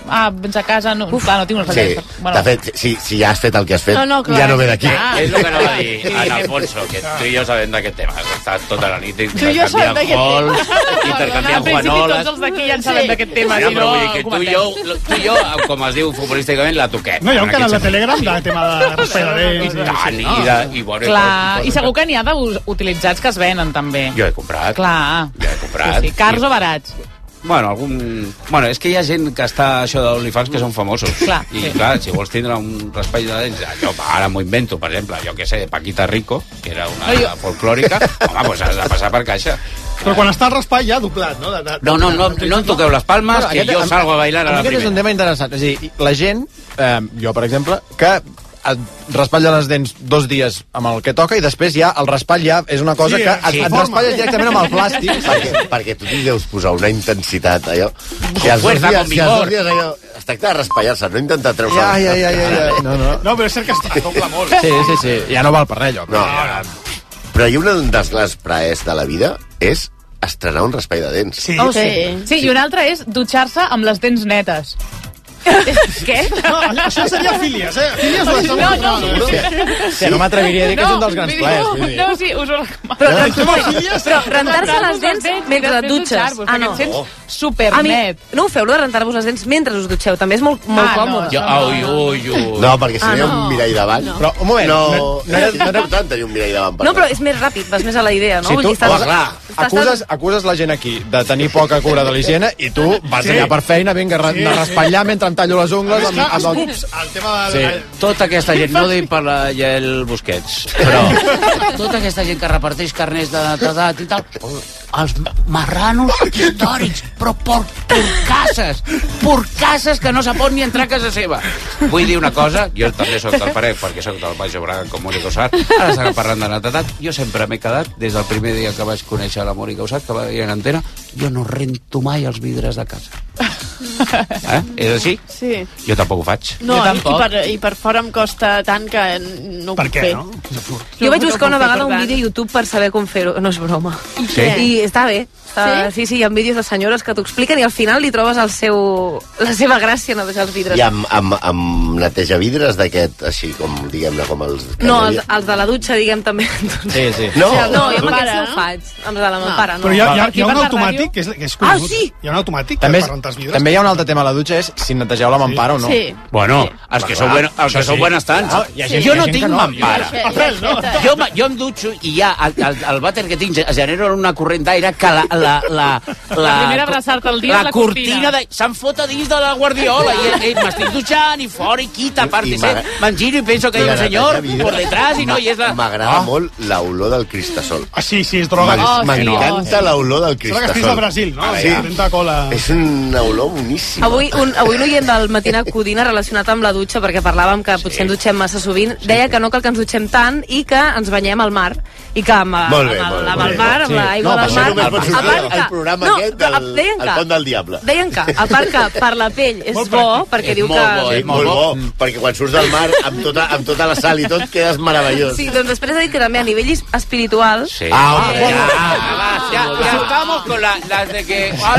Ah, vens a casa... No, Uf. clar, no tinc un Sí, raspall. de fet, si, si ja has fet el que has fet, No, no, clar, ja no ve d'aquí. clar. És el que anava a dir, en Alfonso, que tu i jo sabem d'aquest tema. Estat tota la nit Tu i jo sabem d'aquest gols, intercanviant guanoles... tots els d'aquí ja en sabem d'aquest tema, Ja, si però no... vull dir que tu i, jo, tu i jo, com es diu futbolísticament, la toquem. No, hi ha un canal de Telegram de tema de raspall de I dents. i, de, bueno, Clar, i segur que n'hi ha d'utilitzats que es venen, també. Jo he comprat. Clar. Jo he comprat. Sí, sí, cars o barats. Bueno, algun... bueno, és que hi ha gent que està això d'OnlyFans que són famosos. Clar, I sí. clar, si vols tindre un raspall de dents, jo ara m'ho invento, per exemple, jo que sé, Paquita Rico, que era una No, jo- folclòrica, home, doncs has de passar per caixa. Però quan està el raspall ja doblat, no? De, de, No, no, no, no em toqueu les palmes, que jo salgo a bailar a la Aquest és un primera. tema interessant. És a dir, la gent, eh, jo, per exemple, que et raspalla les dents dos dies amb el que toca i després ja el raspall ja és una cosa Sí, que et, sí. et raspalles directament amb el plàstic. [LAUGHS] perquè, perquè tu t'hi deus posar una intensitat, allò. Si els dos dies, si els dos vigor. dies allò, es tracta de raspallar-se, no intentar treure Ja, ja, ja, ja, ja. No, no. No, però és cert que es molt. Sí, sí, sí. Ja no val per res, allò. No, però hi ha un dels grans praers de la vida és estrenar un raspall de dents. Sí. Oh, sí. sí, i un altre és dutxar-se amb les dents netes. [LAUGHS] Què? No, això seria fílies, eh? Fílies ho estem No, no, no, Sí, no m'atreviria a dir que és un dels grans plaers. No, sí, us ho recomano. Però, però, rentar-se les dents mentre et dutxes. Ah, Ah, no. no. Oh. supernet. A mi, no ho feu, lo de rentar-vos les dents mentre us dutxeu. També és molt, molt Ah, no, còmode. Jo, ui, ui, ui. No, perquè Ah, no no. un mirall davant... No. Però, un moment, No, no- no és era- no important tenir un mirall davant. per No, però és més ràpid, vas més a la idea, no? Si tu estàs- Home, clar, estàs- acuses, acuses la gent aquí de tenir poca cura de l'higiene i tu vas Sí. allà per feina, vinga, sí, Sí, de raspallar mentre em tallo les ungles amb, amb els el... el tema de... Sí. Tota aquesta gent, no dic per la Yael Busquets, però tota aquesta gent que reparteix carners de netedat i tal, els marranos històrics, però por porcasses, porcasses que no se pot ni entrar a casa seva. Vull dir una cosa, jo també sóc del parer, perquè sóc del Baix Llobregat com Mònica Usat, ara estàvem parlant de netedat, jo sempre m'he quedat, des del primer dia que vaig conèixer la Mònica Usat, que va dir en antena, jo no rento mai els vidres de casa. Eh? És així? Sí. Jo tampoc ho faig. No, Jo i, i, tampoc. per, i per fora em costa tant que no ho Per puc què, fer. no? Jo vaig buscar una vegada un vídeo a YouTube per saber com fer-ho. No és broma. Sí? I està bé. Està, sí? sí, sí, hi ha vídeos de senyores que t'ho expliquen i al final li trobes el seu, la seva gràcia en netejar els vidres. I amb, amb, amb neteja vidres d'aquest, així com, diguem-ne, com els... que No, els, els de la dutxa, diguem, també. Sí, sí. [LAUGHS] No, no, jo amb aquests no no? ho faig. Els de la meva pare, no. Però hi ha, hi ha, hi ha un la automàtic ràdio? que és, que és Ah, conegut. sí? Hi ha un automàtic També, que és, per rentar els vidres. també hi ha un altre tema a la dutxa, és si netegeu la mampara o no. Sí. Bueno, els que, sou, ben, els que sou sí. benestants. Ah, gent- jo no tinc no. mampara. Ja, ja, ja, Jo, jo em dutxo i ja el, el, el vàter que tinc ge- genera una corrent d'aire que la... La, la, La primera abraçar-te al dia és la cortina. de, se'm fot a dins de la guardiola i, i m'estic dutxant i fora i quita, a part I de m'agrada- me'n giro i penso que hi ha un la senyor por detrás i no, i és la... M'agrada Ah. molt l'olor del cristasol. Ah, sí, sí, és droga. M'en- Oh, sí. M'encanta l'olor del Sembla que cristasol. al Brasil, no? Sí. Sí. Tenta cola. És una olor boníssima. Avui un, avui un oient del Matina Codina relacionat amb la dutxa, perquè parlàvem que potser ens dutxem massa sovint, deia que no cal que ens dutxem tant i que ens banyem al mar. I que amb, Molt bé, amb, molt amb molt el mar, amb Sí. l'aigua No, del mar... part al que- programa no, aquest del- el que- Pont del Diable. Deien que, a part que per la pell és Molt bo, perquè És diu molt que... bo, eh? molt bo, perquè quan surts del mar amb tota, amb tota la sal i tot quedes meravellós. Sí, doncs després ha dit que també a nivell espiritual... Sí. Ah, hombre, ya, ya. ya, ya estamos con la, las de que... Ah.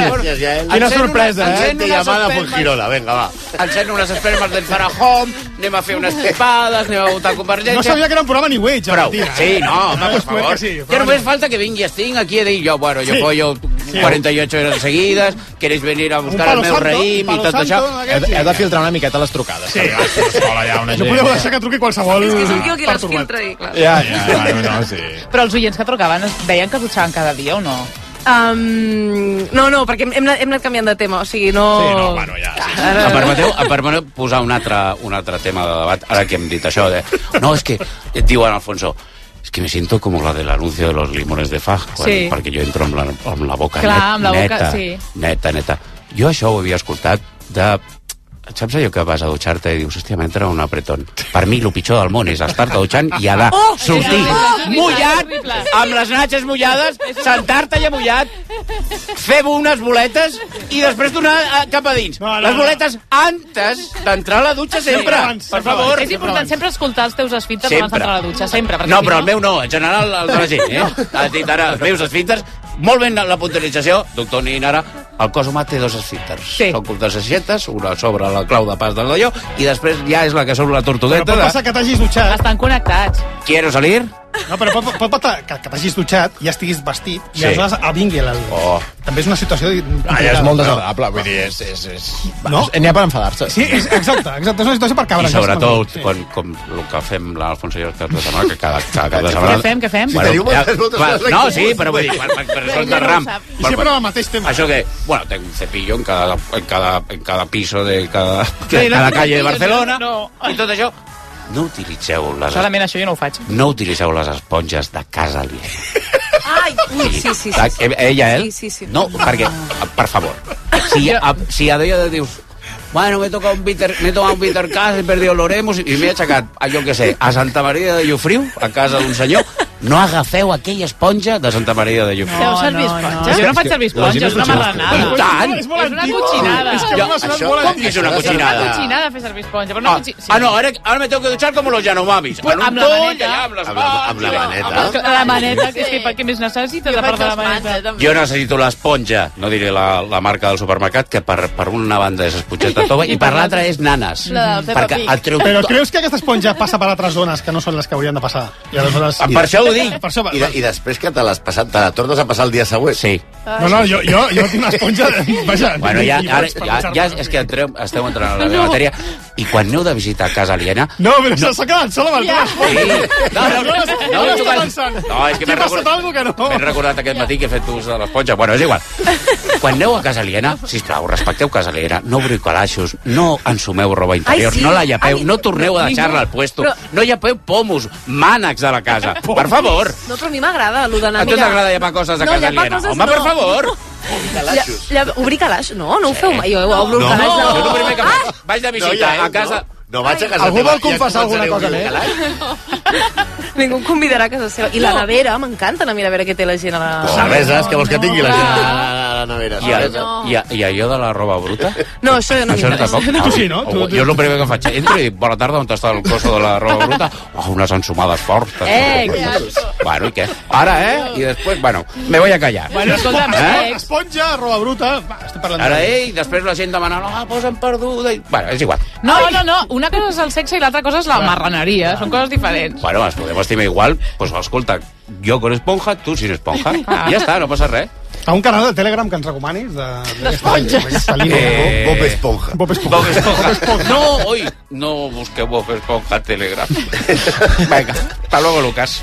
Quina sorpresa, eh? unes llamada Fuengirola, venga, va. encén unes espermes del Farajón, anem a fer unes tripades, anem a votar Convergència... No sabia que era un programa ni Wage, Prou. Sí, no, home, per favor. que ja però només no. falta que vingui Sting aquí a dir jo, bueno, jo Sí. Sí. 48 horas seguides, queréis venir a buscar el meu santo, raïm i tot això. santo, Heu, de- heu de filtrar una miqueta les trucades. Sí. perquè a l'escola hi ha una [LAUGHS] No gent... podeu deixar que truqui qualsevol És que som jo qui les filtra i clar. Ja, ja, bueno, no, sí. Però els oients que trucaven es deien que dutxaven cada dia o no? Um, no, no, perquè hem, hem, anat, canviant de tema, o sigui, no... Sí, no, bueno, ja, sí. Ara, Em permeteu, em permeteu posar un altre, un altre tema de debat, ara que hem dit això de... No, és que, et diu en Alfonso, que me siento como la del anuncio de los limones de Faj, quan, Sí. perquè jo entro amb la, amb la boca Clar, net, amb la boca, neta, sí. neta, neta. Jo això ho havia escoltat de saps allò que vas a dutxar-te i dius, hòstia, m'entra un apretón. Per mi, el pitjor del món és estar-te dutxant i anar, Oh! sortir horrible, mullat, amb les natxes mullades, sentar-te ja mullat, fer unes boletes i després tornar a, cap a dins. no, les boletes antes d'entrar a la dutxa sempre. abans, per favor. És important sempre escoltar els teus esfínteres abans d'entrar a la dutxa, sempre. perquè No, però el meu no, en general el de la gent, eh? Has dit ara els meus esfínteres, molt ben la puntualització, doctor Ninara, el cos humà té dos esfínteres. Sí. Són curtes aixetes, una sobre la clau de pas del d'allò, i després ja és la que sobre la Però tortugueta pot de... passar que t'hagis dutxat. Estan connectats. Quiero salir? No, però pot, pot passar que, que t'hagis dutxat, ja estiguis vestit, i Sí. aleshores a vingui el... Oh. També és una situació... Ah, ja és molt desagradable, vull dir, és... és, és... No? N'hi ha per enfadar-se. Sí, és, exacte, exacte, és una situació per I cabres. sobretot, Sí. quan, com el que fem l'Alfonso i jo cada cap de setmana, que cada, cada cap de Què setmana... fem, què fem? Sí, teniu moltes, moltes clar, No, sí, però vull dir, per, per, per, per, ram. I sempre el mateix tema. Això que, bueno, tengo un cepillo en cada, en cada, en cada piso de cada, Sí, cada calle de Barcelona, no. i tot això. No utilitzeu les, Solament això jo no ho faig. no utilitzeu les esponges de casa aliena. Ai, ui, sí, sí, sí. Ah, sí. eh, Ella, eh? Sí, sí, sí. No, perquè, per favor, si, a, si a d'ella dius bueno, me toca un bitter, me he tomado un bitter cas, he perdido l'oremus i m'he aixecat, a, jo què sé, a Santa Maria de Llofriu, a casa d'un senyor, no agafeu aquella esponja de Santa Maria de Llofriu. Feu servir esponja? Jo no faig servir esponja, és una marranada. I tant! És una cotxinada. És que com que és una És una cotxinada? cotxinada fer servir esponja, però no Ah, ah, no, ara, ara me tengo que duchar como los Yanomamis. Pues en un amb la toll, maneta. allà, amb les Amb la, amb la maneta. La maneta, és que per què més necessites a part de la maneta? eh. Jo necessito l'esponja, no diré la, la marca del supermercat, que per, per una banda és esponjeta tova i per l'altra és nanes. Perquè el treu Però creus que aquesta esponja passa per altres zones que no són les que haurien de passar? I aleshores... Per això ho dic. Per això, I, de, I després que te l'has passat, te la tornes a passar el dia següent. Sí. No, no, jo, jo, jo tinc una esponja... Vaja, Bueno, ja, ara, ja, ja és que entreu, esteu entrant a la meva matèria i quan aneu de visitar casa aliena... No, però no. s'ha quedat sol amb el tema Sí. No, no, no, no, no, no, no, és que m'he recordat, que no? m'he recordat aquest matí que he fet ús de l'esponja. Bueno, és igual. Quan aneu a casa aliena, sisplau, respecteu casa aliena, no obriu calaixos, no ensumeu roba interior, Ai, sí. no la llapeu, Ai, no torneu a deixar-la al puesto, Però- no llapeu pomos, mànecs de la casa. Per favor. No, però a mi m'agrada, allò d'anar A tu mira- t'agrada llepar coses de no, casa aliena? coses Home, no. per favor. Lla, lla, obrir calaix? No, no ho feu mai. Jo obro el No, calaix de... Jo el primer que faig, vaig de No, visita ja és, a casa... No, no vaig a casa Algú teva vol confessar alguna cosa més? [LAUGHS] Ningú em convidarà a casa seva. I la nevera, m'encanta anar a mirar a veure què té la gent a la... Cerveses, que vols que tingui la gent a la, a la nevera? I, a, i, a, I allò de la roba bruta? No, això no Això m'interessa. tampoc. Tu sí, no? Tu- tu- Jo és el primer que faig. Entro i dic, bona tarda, on està el coso de la roba bruta? Oh, unes ensumades fortes. Eh, que asco. Bueno, i què? Ara, eh? I després, bueno, me voy a callar. Bueno, escolta'm, Eh? ex, Esponja, roba bruta... Va, estic parlant Ara, de... eh? I després la gent demanant, ah, posa'm perduda. I... Bueno, és igual. No, no, no. Una cosa és el sexe i l'altra cosa és la marraneria. Són coses diferents. Bueno, ens podem estimar igual. Pues escolta, jo con esponja, tu sin esponja. Ah. I ja està, no passa res. A un canal de Telegram que ens recomanis de... D'aquesta línia. Eh, Bob Esponja. Bob Esponja. Bob Esponja. No, oi, no busqueu Bob Esponja a Telegram. [LAUGHS] Vinga, hasta luego, Lucas.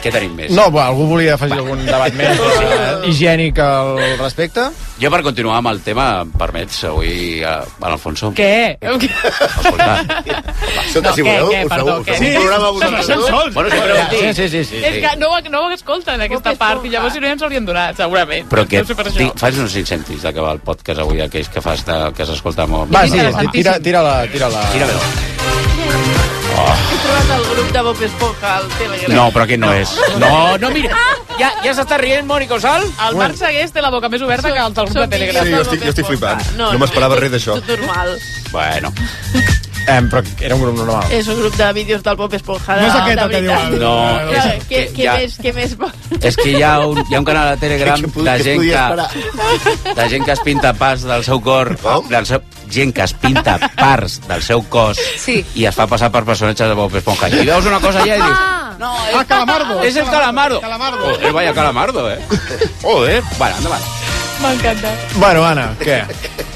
Què tenim més? No, bueno, algú volia afegir algun debat més eh, higiènic al respecte? Jo, per continuar amb el tema, em permets, avui, a, a l'Alfonso. Què? Escolta, [LAUGHS] Escolta, No, si què, voleu, què, us feu, què? us feu un programa vosaltres. sols. bueno, sempre ho Sí, dic. sí, sí. sí, És que no, ho- no ho escolten, aquesta part, i llavors si no ja ens l'haurien donat, segurament. Però que això. fas uns incentius d'acabar el podcast avui, aquells que fas de, que s'escolta molt. Va, sí, Interessantíssim. tira, tira He trobat el grup de Bob Esponja al Telegram. No, però aquest no és. No, no, mira. Ja, ja s'està rient, Mònica Osal? El Marc Segués té la boca més oberta que el del grup de Telegram. Sí, jo estic, jo estic flipant. No, m'esperava res d'això. Tot normal. Bueno, Eh, però era un grup normal. És un grup de vídeos del Bob Esponja. No és aquest el que diu el- No, el- Ja, és què, que què, ja- més, què més és que hi ha un, hi ha un canal de Telegram [LAUGHS] Què pu- de gent que, de gent que es pinta parts del seu cor, Com? del seu, gent que es pinta parts del seu cos Sí. i es fa passar per personatges de Bob Esponja. I veus una cosa allà i dius, Ah, no, Ah, Calamardo. és el Calamardo. Calamardo. Joder, vaya Calamardo, eh. Joder. Bueno, endavant. M'encanta. Bueno, Anna, què?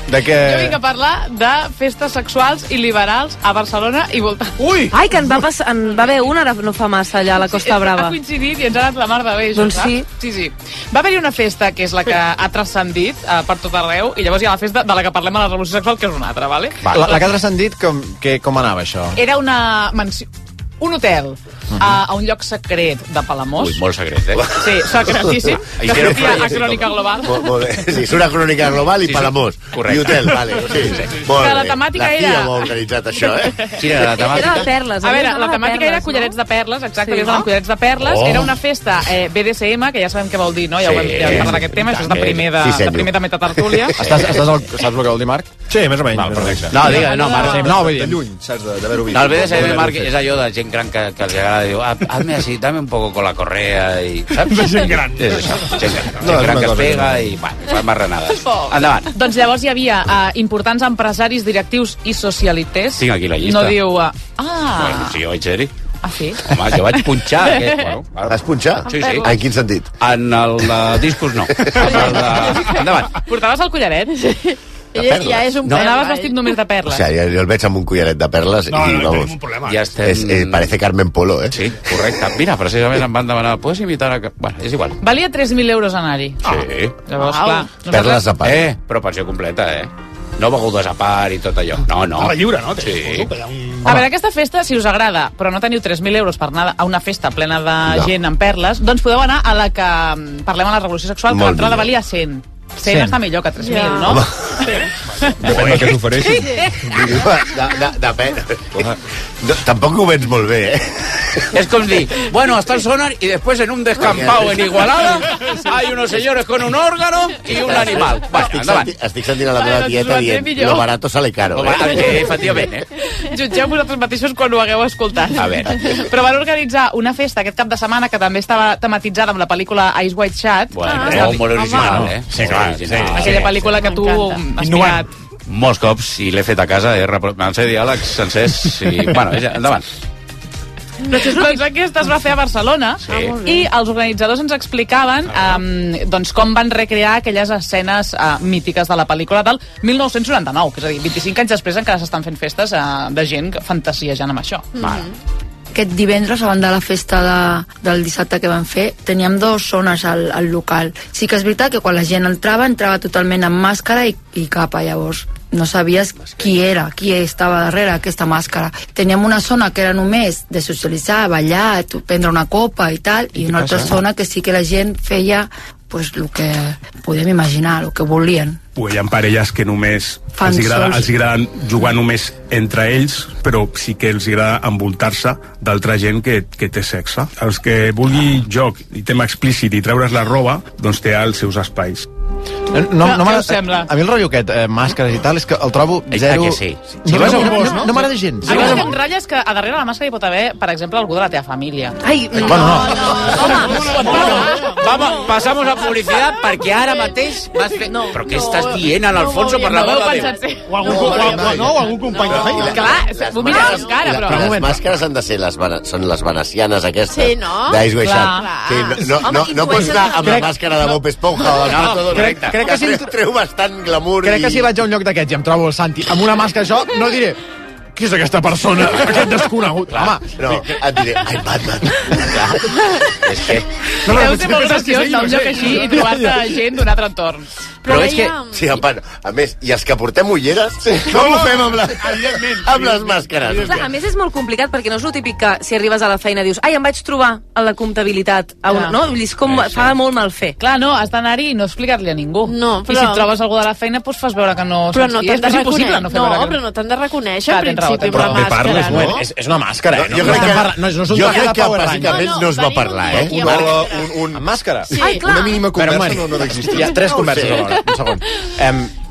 De què... Jo vinc a parlar de festes sexuals i liberals a Barcelona i voltant. Ui! Ai, que en va, passar, en va haver una ara no fa massa allà a la Costa Ha Brava. coincidit i ens ha anat la mar de bé, Doncs sí. Sí, sí. Va haver-hi una festa que és la que ha transcendit eh, per tot arreu i llavors hi ha la festa de la que parlem a la Revolució Sexual, que és una altra, vale? La, la que ha transcendit, com, que, com anava això? Era una mansió... un hotel a, a un lloc secret de Palamós. Ui, molt secret, eh? Sí, secretíssim. [LAUGHS] I Que que sortia a Crònica. Global. Molt, molt bé. Sí, és una crònica global i Sí, sí. Palamós. Correcte. I hotel, vale. Sí, sí. Molt Que la temàtica la era- ho ha organitzat, això, eh? [LAUGHS] Quina era la Era temàtica? de perles. A veure, la de temàtica era collarets de perles, exacte, Sí. que collarets de perles. Oh. Era una festa eh, BDSM, que ja sabem què vol dir, no? Ja, Sí, ho hem, parlat d'aquest tema, això és de sí, primer de, sí, de, primer de metatartúlia. [LAUGHS] Estàs, estàs al, saps el que vol dir, Marc? Sí, més o menys. Val. No, digue, no, Marc. Sí, no, vull De dir... lluny, saps, d'haver-ho vist. No, el BDSM, Marc, és allò de gent gran que, que els agrada, diu, "Ah, hazme así, dame un poco con la correa i... Saps? De gent gran. És això, gent gran, No, gent és gran que es pega i, bueno, fa marranades. [LAUGHS] Endavant. Doncs llavors hi havia uh, importants empresaris, directius i socialites. Tinc aquí la llista. No diu... Uh, Bueno, ah, sí, jo vaig ser-hi. ah, sí? Home, jo vaig punxar aquest, [LAUGHS] bueno, ara- Vas punxar? Sí, sí. En quin sentit? En el de discos no. En el de... [LAUGHS] Endavant. Portaves el collaret? Ella ja és un No. perla, Anaves vestit només de O perles. sea, jo, jo el veig amb un collaret de perles No, i, no, no vamos, problema. Ja estem... es, eh, parece Carmen Polo, eh? Sí, correcte. Mira, precisament em van demanar, ¿puedes invitar a... Bueno, és igual. Valia 3.000 euros anar-hi. Sí. Llavors, Uau. clar... Perles a part. Eh, però pensió completa, eh? No begudes a part i tot allò. No, no. Estava lliure, no? Sí. Que un... A veure, aquesta festa, si us agrada, però no teniu 3.000 euros per anar a una festa plena de No. gent amb perles, doncs podeu anar a la que mm, parlem a la Revolució Sexual, que Molt l'entrada millor. valia 100. 100 100. està millor que 3.000, Ja. no? Home. Depèn del que. De, de, depèn. Tampoc ho vens molt bé, eh? Es como decir, bueno, hasta el sonar y después en un descampado en Igualada hay unos señores con un órgano y un animal. Bueno, estic, endavant. senti, estic sentint a la meva tieta ho dient lo barato sale caro. Eh? eh, efectivament, eh? Jutgeu vosaltres mateixos quan ho hagueu escoltat. A veure. Però van organitzar una festa aquest cap de setmana que també estava tematitzada amb la pel·lícula Ice White Shut. Bueno, Ah. molt, molt original, eh? Sí, clar, sí. Aquella pel·lícula que tu Innovant. Molts cops, i l'he fet a casa, he repro- me'n sé diàlegs sencers, i... [LAUGHS] Bueno, ja, endavant. Doncs aquesta es va fer a Barcelona Sí. i els organitzadors ens explicaven um, doncs com van recrear aquelles escenes uh, mítiques de la pel·lícula del 1999, que és a dir, 25 anys després encara s'estan fent festes uh, de gent fantasiejant amb això. Aquest divendres, abans de la festa de, del dissabte que vam fer, teníem dues zones al, al local. Sí que és veritat que quan la gent entrava, entrava totalment amb màscara i, i capa, llavors no sabies qui era, qui estava darrere aquesta màscara. Teníem una zona que era només de socialitzar, ballar, tu- prendre una copa i tal, i una altra zona que sí que la gent feia pues, el que podem imaginar, el que volien. o hi ha parelles que només Fan els agrada, sols. els agrada jugar només entre ells, però sí que els agrada envoltar-se d'altra gent que, que té sexe. Els que vulgui joc i tema explícit i treure's la roba, doncs té els seus espais. No, no, no què us sembla? A mi el rotllo aquest, eh, màscares i tal, és que el trobo Eh, zero... a que sí? No, Si vas a no, no, bosc, no, no m'agrada gens. A mi el que em ratlla és que a darrere la màscara hi pot haver, per exemple, algú de la teva família. Ai, no, Bueno, no. Bueno, vamos, pasamos a publicitat perquè ara mateix vas fer... No, però què estàs dient en Alfonso per la No meva Déu? O algun, o, o, no, o algun company de feina. Clar, m'ho mires amb cara, però... les màscares han de ser les, són les venecianes aquestes. Sí, no? D'Ice. Que no, no, Home, no, no pots anar amb la Crec- màscara de Bob Esponja o del No, Donald. crec- crec que si treu, bastant glamour Crec que i... si vaig a un lloc d'aquests i em trobo el Santi amb una màscara això, no diré qui és aquesta persona, aquest desconegut. Home, No, et diré, ai, Batman. És que... no, Deu ser molt graciós anar a un no lloc així i trobar-te gent d'un altre entorn. Però és que... Sí, a, part, a més, i els que portem ulleres, com ho fem amb, la, amb les màscares? Clar, a més és molt complicat perquè no és el típic que si arribes a la feina dius ai, em vaig trobar a la comptabilitat a una, Clar. no? És com, fa molt mal fer Clar, no, has d'anar-hi i no explicar-li a ningú. No, I però- si et trobes algú de la feina, doncs fas veure que no Però no t'han és. de reconèixer. no No, però no t'han de reconèixer Clar, amb raó. la de parles, no? és, és una màscara, eh? Jo no, crec estem que- no, no és un jo crec de que bàsicament No, no, no es va parlar, un eh? un, un, Amb màscara? Sí. Ai, clar. Una mínima un conversa no, no existeix. Hi ha tres converses alhora. Un segon.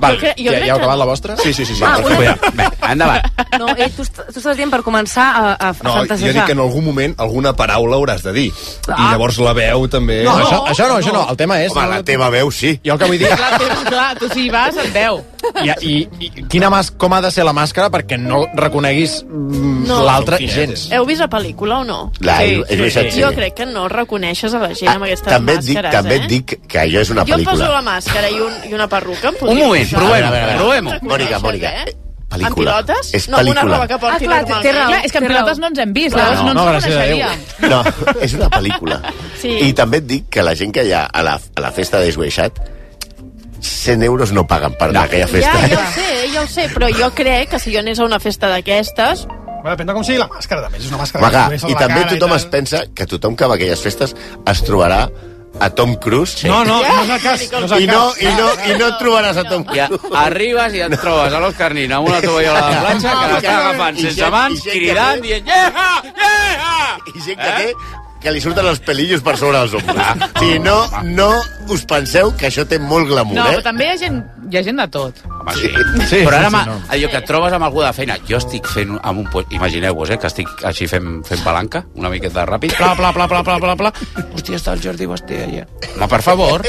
Val, Jo jo ja, ja heu acabat no. la vostra? Sí, sí, sí. sí. Ah, una- Perfecte. Bé, endavant. no, eh, tu, tu estàs dient per començar a, a, No, jo fantasejar dic que en algun moment alguna paraula hauràs de dir. I Ah. llavors la veu també... No, això, això no, això no. El tema és... Home, la teva veu sí. Jo el que vull dir... Clar, tu, clar, tu si hi vas et veu. I, i, i quina mas, com ha de ser la màscara perquè no reconeguis mm, No. l'altre Són gens? Heu vist la pel·lícula o no? La, Sí, sí, sí, sí. Jo crec que no reconeixes a la gent amb aquestes també et dic, màscares, també eh? et dic que allò és una Jo em poso pel·lícula. la màscara i, un, i una perruca, Un moment, veure. provem-ho. Mònica, Mònica, Eh? Amb pel·lícula. pilotes? És no amb una pel·lícula. roba que porti Ah, clar, té normalment. raó. Clar, és que en Té pilotes no ens hem vist, llavors no, No, ens gràcies a Déu. reconeixeríem. No, [LAUGHS] és una pel·lícula. Sí. I també et dic que la gent que hi ha a la, a la festa d'Esgueixat 100 euros no paguen per anar a aquella festa. Ja, ja ho sé, ja ho sé, però jo crec que si jo anés a una festa d'aquestes, Bueno, depèn de com sigui la màscara, també. És una màscara Home, que i també cara tothom i es pensa que tothom que va a aquelles festes es trobarà a Tom Cruise. No, no, no és el cas. No és el I no, cas. i no, i no et trobaràs a Tom Ja, Cruise. arribes i et trobes a l'Òscar Nin amb una tovallola de planxa que l'està agafant I sense gent- mans, i gent que cridant, dient yeah, yeah! I gent que té que li surten els pelillos per sobre els ombres. O sigui, no, no us penseu que això té molt glamour, No, eh? però també hi ha gent, hi ha gent de tot. Home, sí. Sí, Però ara, sí, sí, no. allò que et trobes amb algú de feina, jo estic fent amb un... Imagineu-vos, eh, que estic així fent, fent palanca, una miqueta ràpid, pla, pla, pla, pla, pla, pla, pla. Hòstia, està el Jordi Basté allà. Home, per favor.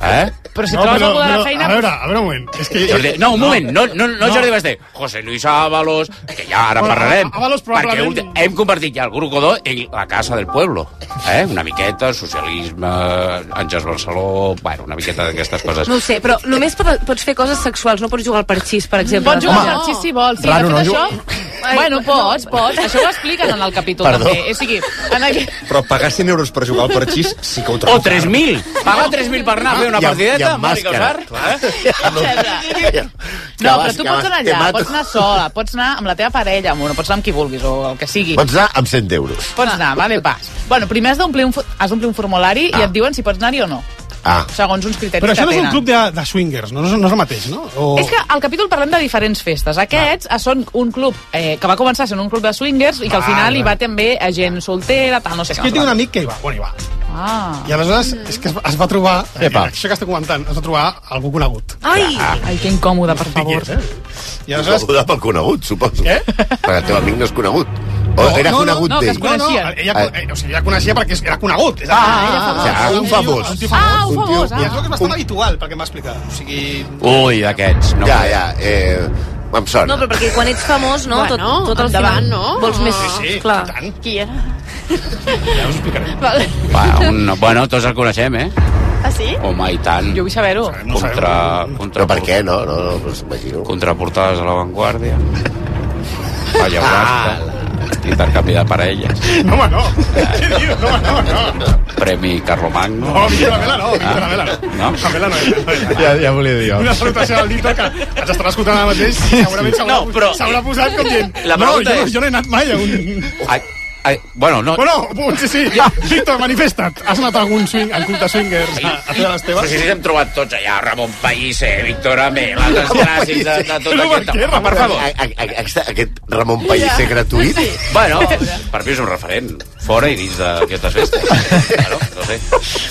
Eh? Però si trobes algú de la feina... A veure, a veure un moment. És que... Jordi, no, un moment, no, no, no, Jordi Basté. José Luis Ábalos, que ja ara Bueno, parlarem. Ábalos Perquè probablement- un, hem convertit ja el Grup Godó en la casa del pueblo. Eh? Una miqueta, socialisme, Àngels Barceló... Bueno, una miqueta d'aquestes coses. No ho sé, però només pot, pots fer coses sexuals, no pots jugar al parxís, per exemple. Pots jugar al xis si vols. Sí, Raro, fet, no? això... Bueno, pots, pots. Això ho expliquen en el capítol, Perdó. també. O sigui, en aqu... Però pagar 100 euros per jugar al parxís sí que ho O trobo. 3.000! Pagar 3.000 per anar fer una I i partideta, amb Mònica. Osar. Eh? No, però tu pots anar allà, pots anar sola, pots anar amb la teva parella, amb una, pots anar amb qui vulguis, o el que sigui. Pots anar amb 100 euros. Pots anar, vale, vas. Bueno, primer has d'omplir un, fu- has d'omplir un formulari i Ah. et diuen si pots anar-hi o no, Ah. segons uns criteris Però això no és un club de, de swingers, no? No és, no és el mateix, no? O... És que al capítol parlem de diferents festes. Aquests ah. són un club eh, que va començar sent un club de swingers i que al Vale. final hi va també a gent soltera, tal, no sé És què. que jo tinc un amic que hi va, bueno, hi va. Ah. I aleshores és que es, es va trobar, eh, Epa. això que estic comentant, es va trobar algú conegut. Ai! Ai, que incòmode, per [LAUGHS] favor. I aleshores... Coneguda pel conegut, suposo. Què? Perquè el teu amic no és conegut. O era conegut no, que es d'ell. No, no, ella, eh, o sigui, ella coneixia perquè era conegut. És, Ah, ah, ah, un famós. Un tio Ah, famós. un famós, I ah. és el que és bastant habitual, perquè em va explicar. O sigui... Ui, d'aquests. No. Ja, ja, eh, em sona. No, però perquè quan ets famós, no? Bueno, tot, tot el endavant, final no? Vols més... Sí, sí, Clar. tant. Qui era? Ja us explicaré. [LAUGHS] Vale. Va, un, bueno, tots el coneixem, eh? Ah, sí? Home, i tant. Jo vull saber-ho. No. Contra, contra, Però per què? No, no, no, pues imagino. Contraportades a l'avantguàrdia. [LAUGHS] Falla Blasca. Intercanvi de parelles. No, home, no. Què dius? No, home, no, no. Premi Carlomagno. No, Lamela no, Víctor Lamela no. No? Lamela no. és. Ja, ja volia dir jo. Una salutació al Dito que ens estarà escoltant ara mateix. Segurament s'haurà No, però- posat com dient... La no, jo, no, és- jo no he anat mai a un... Ai, ai, bueno, no... Bueno, potser sí. [LAUGHS] Víctor, manifesta't. Has anat a algun swing, al club de swingers a, a fer les Però teves? si ens hem trobat tots allà, Ramon Pellicer, Víctor Amel, altres clàssics de, de tot aquest... què, per favor. A, a, a, aquest, aquest Ramon Pellicer gratuït? Bueno, per mi és un referent, fora i dins d'aquestes festes. Bueno, no sé.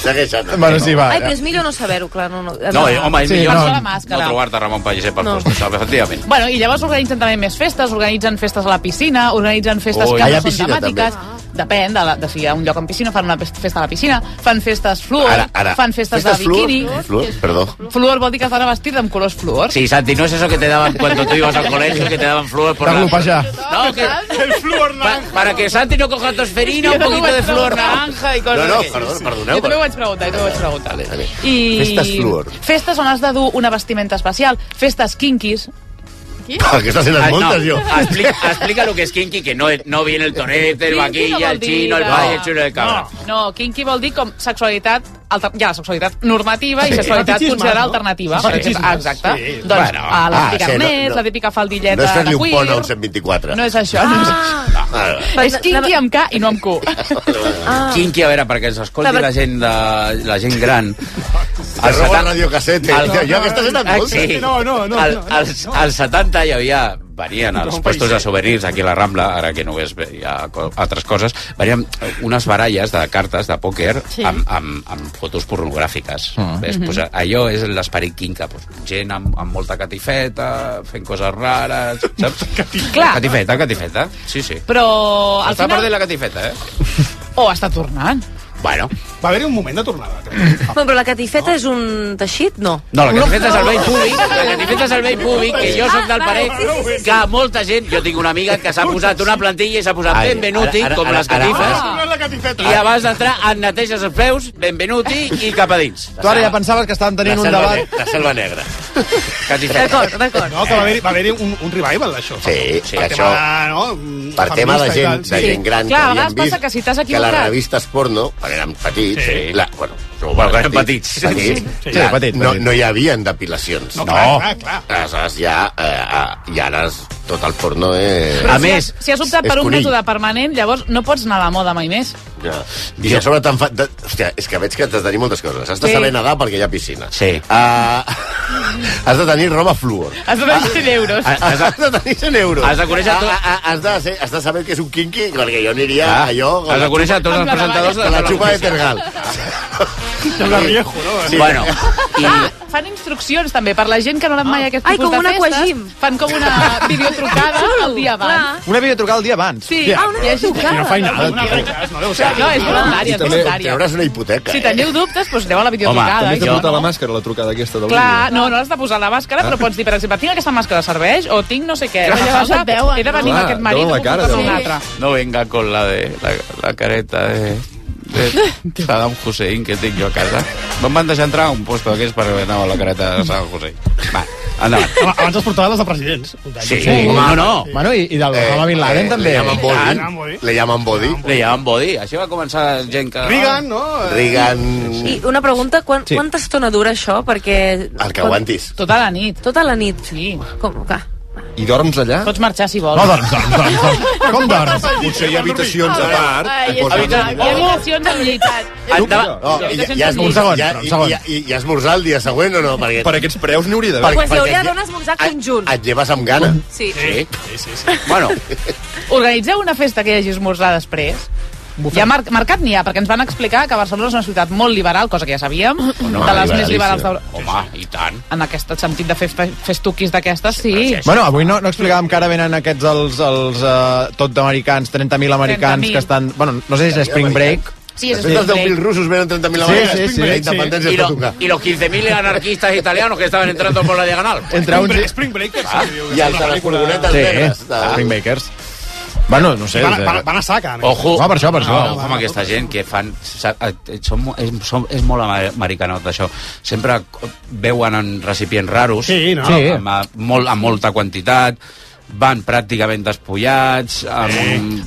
Segueix, Anna. Bueno, sí, va. Ai, però és millor no saber-ho, clar. No, no, No, eh, home, és Sí, millor no. no, la màscara. no trobar-te Ramon Pellicer per No. no. això, efectivament. Bueno, i llavors organitzen també més festes, organitzen festes a la piscina, organitzen festes Ui. que no són piscina, temàtiques. Depèn de, la, de si hi ha un lloc amb piscina, fan una festa a la piscina, fan festes fluor, Ara, ara. fan festes, Festes de bikini. fluor? Fluor? Perdó. Fluor vol dir que es van a vestir amb colors fluor. Sí, Santi, no es eso que te daban cuando tú ibas al colegio, que te daban flúor por De la... No, que... El flúor Pa- para que Santi no coja tosferina, un Jo poquito de preguntar. naranja i coses No, no, perdó, Jo perdoneu. també ho vaig preguntar, jo també ho vaig preguntar. Vale, vale. I... Festes fluor. Festes on has de dur una vestimenta especial. Festes kinkis. Aquestes eren Ai, moltes, no, jo. Explica, explica lo que es kinky, que no, no viene el torete, el no vaquilla, vol el chino, el pay, el chulo de cabra. No, no, kinky vol dir com sexualitat, alter... ja, sexualitat normativa Sí. i sexualitat considerada no? alternativa. Sí, per exemple. Exacte. Sí. Doncs Bueno. a la Ah, típica sí, no, arnès, no. la típica faldilleta No és fer-li un pont al 124. No és això. No és... Ah, vale. És kinky amb K i no amb Q. Ah. Kinky, a veure, perquè ens escolti Clar, la gent, de, la gent gran. El roba radiocassete. Jo aquestes eren moltes. sí. No, no, no, Al, no, no. als, als 70 hi havia venien als un puestos de souvenirs aquí a la Rambla, ara que només hi ha altres coses, venien unes baralles de cartes de pòquer Sí. amb, amb, amb fotos pornogràfiques. Ah. Ves? Mhm. pues, allò és l'esperit quinca. Pues, gent amb, amb molta catifeta, fent coses rares, [LAUGHS] saps? Clar. Catifeta, catifeta. Sí, sí. Però al Està final... perdent la catifeta, eh? O està tornant. Bueno. Va haver-hi un moment de tornada. Bueno, [LAUGHS] però la catifeta és un teixit? No. No, la catifeta és el vell públic, la catifeta és el vell públic, que jo sóc del Ah, parer sí, sí, sí. que molta gent, jo tinc una amiga que s'ha posat una plantilla i s'ha posat Ai, benvenuti, ara- ara- com ara- les catifes, Ah, no catifeta. i abans d'entrar et neteges els peus, benvenuti i cap a dins. Tu ara ja pensaves que estàvem tenint un debat... ne la selva negra. D'acord, d'acord. No, que va haver-hi va haver un, un revival d'això. Sí, per això- tema no, Per tema de gent, de sí. gent gran que havien vist passa que si t'has que les revistes porno, quan érem petits, Sí. la, bueno, jo quan eren petits. petits, Sí, clar, petit, no, petit. no hi havia depilacions. No, clar, clar, clar. Aleshores ja, eh, eh, i ara tot el porno és... Però si has, si has optat per un conill. mètode permanent, llavors no pots anar a la moda mai més. Ja. I jo... a sobre te'n fa... De... Hòstia, és que veig que has de tenir moltes coses. Has de Sí. saber nedar perquè hi ha piscina. Sí. Uh, [LAUGHS] has de tenir roba fluor. Has de tenir 100 euros. Has, has de tenir 100 euros. Has de conèixer tot- Ah, ah, ah, Has de, ser, has de saber que és un kinky, perquè jo aniria Ah, allò... has de conèixer tots els presentadors de la la xupa de. Tergal. [LAUGHS] Sembla viejo, no? Sí. Bueno, i... Ah, fan instruccions també per la gent que no ha anat mai a aquest Ai, tipus com un de festes. aquagym. Fan com una [LAUGHS] videotrucada el dia abans. Una videotrucada el dia abans. Sí, ah, una videotrucada. I no faig nada, tio. no. No, és voluntària, és voluntària. Treuràs una hipoteca. Si teniu dubtes, doncs aneu a la Home, videotrucada. també i Has de portar la màscara, la trucada aquesta del Clar, no, no has de posar la màscara, però pots dir, per exemple, tinc aquesta màscara, serveix? O tinc no sé què. Clar, llavors Llavors et veuen, He de venir amb aquest marit puc portar no? un altre. No venga con la de la, la careta de, de [LAUGHS] Saddam Hussein que tinc jo a casa. Me'n van deixar entrar a un puesto d'aquests per anar a la careta de Saddam Hussein. Va, endavant. Home, Abans es portaven les de presidents. Sí, no, no. Bueno, i, i del Eh, Osama Bin Laden eh, també. Le llaman body. body. Le llaman body. Le llaman body. Així va començar gent que... Reagan, no? Reagan... I una pregunta, quan, Sí. quanta estona dura això? Perquè... El que aguantis. Tota la nit. Tota la nit. Sí. Com que? I dorms allà? Pots marxar si vols. No dorms, dorms, dorms. dorms. [LAUGHS] Com dorms? Potser hi ha habitacions a part. Ai, posen- veritat. Hi ha habitacions amb llitat. Endavant. No, Un segon, i, un segon. i esmorzar el dia següent o no? Perquè, Per aquests preus n'hi hauria d'haver. Pues hi hauria d'un esmorzar et- conjunt. Et lleves amb gana. Sí. Sí. Sí, sí, sí. Bueno, Organitzeu una festa que hi hagi esmorzar després. Ja mar marcat n'hi ha, perquè ens van explicar que Barcelona és una ciutat molt liberal, cosa que ja sabíem, no, de les més liberals d'Europa. home, i tant. En aquest sentit de fer fe festuquis d'aquestes, sí. Bueno, avui no, no explicàvem que ara venen aquests els, els uh, tot d'americans, 30.000 americans 30.000. que estan... Bueno, no sé si és Spring Break. Sí, és Després dels Spring 10.000 Break. russos venen 30.000 Sí, sí, sí. La Y, es lo- tocar. y los 15.000 anarquistas italianos que estaban entrando por la diagonal. Entre uns... i- Spring Breakers. Ah, I els de les furgonetes Sí, negres. Spring Breakers. Bueno, no sé. Van, és, van, eh, van a saca. no? Ojo, No, per això, per això. No, ojo amb aquesta gent que fan... sa- eh, Són, mo- és, són, és molt ama- americanot, això. Sempre veuen en recipients raros, Sí, no? Sí. amb, amb, molt, amb molta quantitat, van pràcticament despullats, amb...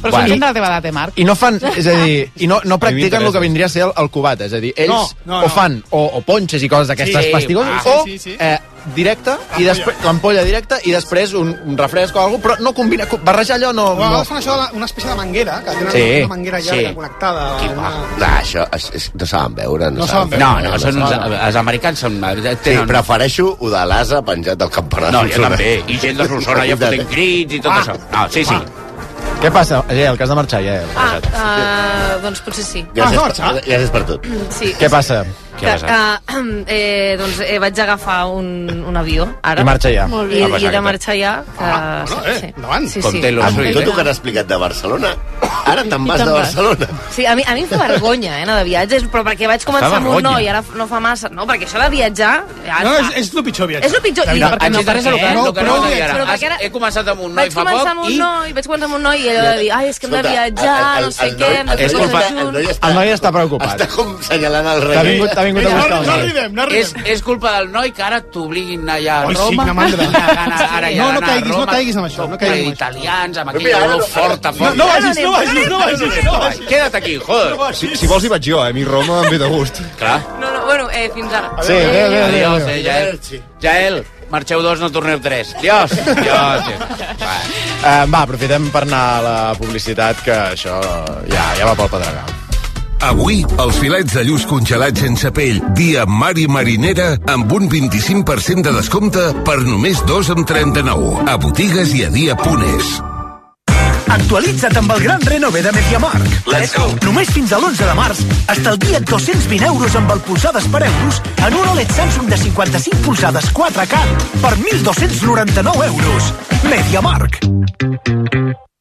Però són gent de la teva edat, eh, Marc? I no fan, és a dir, [LAUGHS] i no, no practiquen el que vindria a ser el, el cubat, és a dir, ells No, no, o no. fan o, o ponxes i coses d'aquestes Sí, pastigoses, va. o Sí, sí, sí. Eh, directe, i després l'ampolla directa, i després un, un refresc o alguna però no combina, co- barrejar allò no... No. fan això, de una espècie de manguera, que tenen Sí, una manguera llarga sí. connectada. a Una... No, això és, és, no saben veure. No, No saben veure. No, no, són uns, els americans són... Sí, Tenen, prefereixo ho de l'asa penjat del campanar. no, jo també. I gent de Solsona ja fotent crits i tot Ah. això. No, sí, sí. Què passa, Gel, que has de marxar, Gel? Ah, uh, doncs potser sí. Gràcies, Ah, no, per, gràcies per tot. Sí. Què passa? Què ha passat? Que, uh, [CLEARS THROAT] eh, doncs eh, vaig agafar un, un avió, ara. I marxa ja. Molt I, bé. Ah, i he de que- marxar ja. Que, Ah, bueno, eh, sí, endavant. Sí, Com sí. Amb Swift. tot el que han explicat de Barcelona, ara te'n vas de vas. Barcelona. Sí, a mi, a mi em fa vergonya, eh, anar de viatges, però perquè vaig començar amb un noi, ara no fa massa... No, perquè això de viatjar... Ja No, és, és el pitjor viatge. És el pitjor. I, De veritat. perquè no, que, No, que però- no però perquè era- He començat amb un noi fa poc amb un i... noi, vaig començar amb un noi i ella va dir, ai, és que hem de viatjar, no sé què, hem de el fer coses junts. El noi està preocupat. Està com senyalant el rei. Vingut, a buscar no, el no arribem, no És, arribem. és culpa del noi que ara t'obliguin allà a Oi, sí, Roma. quina mandra. Ara ja No, no a caiguis, no Roma, caiguis amb això, no caiguis ple amb això. d'italians, amb Però aquell mira, olor no- forta, No, no vagis, no vagis, no vagis. No, queda't aquí, joder. Si, si vols hi vaig jo, eh? A mi Roma em ve de gust. Clar. No, no, bueno, eh, fins ara. Sí, adéu, adéu, adéu. Adiós, eh, Jael. Jael, marxeu dos, no torneu tres. Adiós. Adiós. Va. Eh, va, aprofitem per anar a la publicitat, que això ja, ja va pel pedregal. Avui, els filets de lluç congelats sense pell, dia mar i marinera, amb un 25% de descompte per només 2,39. A botigues i a dia.es. Actualitza't amb el gran renove de MediaMarkt. Let's go! Només fins a l'11 de març, estalvia 220 euros amb el polsades per euros en un OLED Samsung de 55 polsades 4K per 1.299 euros. MediaMarkt.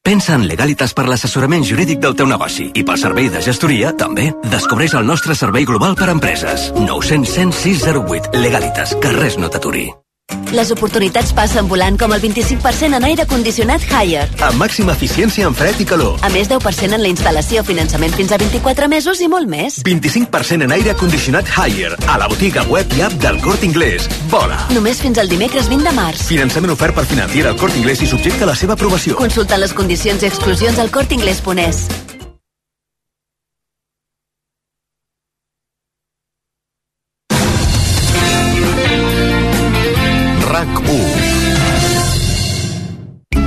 Pensa en Legalitas per l'assessorament jurídic del teu negoci i pel servei de gestoria, també. Descobreix el nostre servei global per a empreses. 900 106 08. Legalitas, que res no t'aturi. Les oportunitats passen volant com el 25% en aire condicionat Haier. Amb màxima eficiència en fred i calor. A més 10% en la instal·lació, finançament fins a 24 mesos i molt més. 25% en aire condicionat Haier. A la botiga web i app del Corte Inglés. Vola! Només fins al dimecres 20 de març. Finançament ofert per financiera al Corte Inglés i subjecte a la seva aprovació. Consulta les condicions i exclusions al cortinglés.es. RAC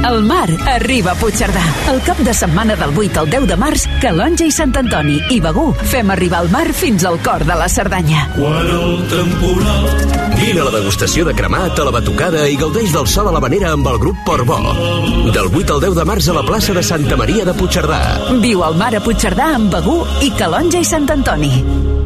El mar arriba a Puigcerdà. El cap de setmana del 8 al 10 de març, Calonja i Sant Antoni i Begú fem arribar el mar fins al cor de la Cerdanya. Quan el temporal... Vine a la degustació de cremat a la batucada i gaudeix del so de la manera amb el grup Portbó. Del 8 al 10 de març a la plaça de Santa Maria de Puigcerdà. Viu al mar a Puigcerdà amb Begú i Calonja i Sant Antoni.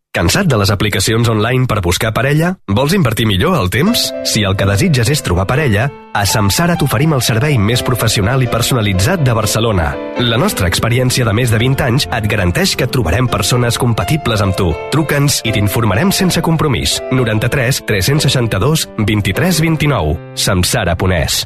Cansat de les aplicacions online per buscar parella? Vols invertir millor el temps? Si el que desitges és trobar parella, a Samsara t'oferim el servei més professional i personalitzat de Barcelona. La nostra experiència de més de 20 anys et garanteix que trobarem persones compatibles amb tu. Truca'ns i t'informarem sense compromís. 93 362 23 29. Samsara.es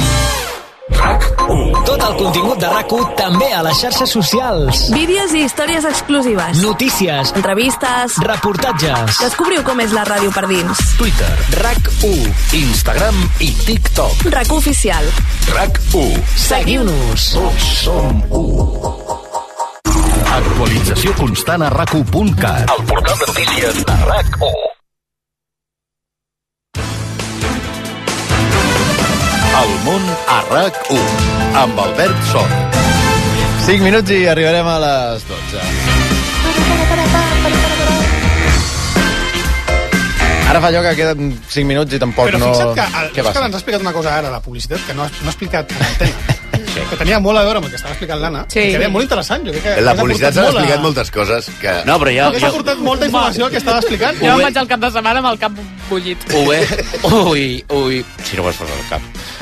Tot el contingut de rac també a les xarxes socials. Vídeos i històries exclusives. Notícies. Entrevistes. Reportatges. Descobriu com és la ràdio per dins. Twitter, RAC1, Instagram i TikTok. RAC oficial. RAC1. Seguiu-nos. Tots som u. Actualització constant a RAC1.cat. El portal de notícies de RAC1. El món a RAC1 amb Albert Sort. 5 minuts i arribarem a les 12. Ara fa allò que queden 5 minuts i tampoc Però no... fixa't que el, Què Òscar passa? ens ha explicat una cosa ara, la publicitat, que no ha, no ha explicat en antena. Sí. Que tenia molt a veure amb el que estava explicant l'Anna. Sí. Que era molt interessant. Jo crec que La publicitat s'han molt a- explicat moltes coses que... No, però ja... Perquè s'ha portat molta informació al que estava explicant. Jo em vaig al cap de setmana amb el cap bullit. Ui, ui, ui... Si no vols posar el cap.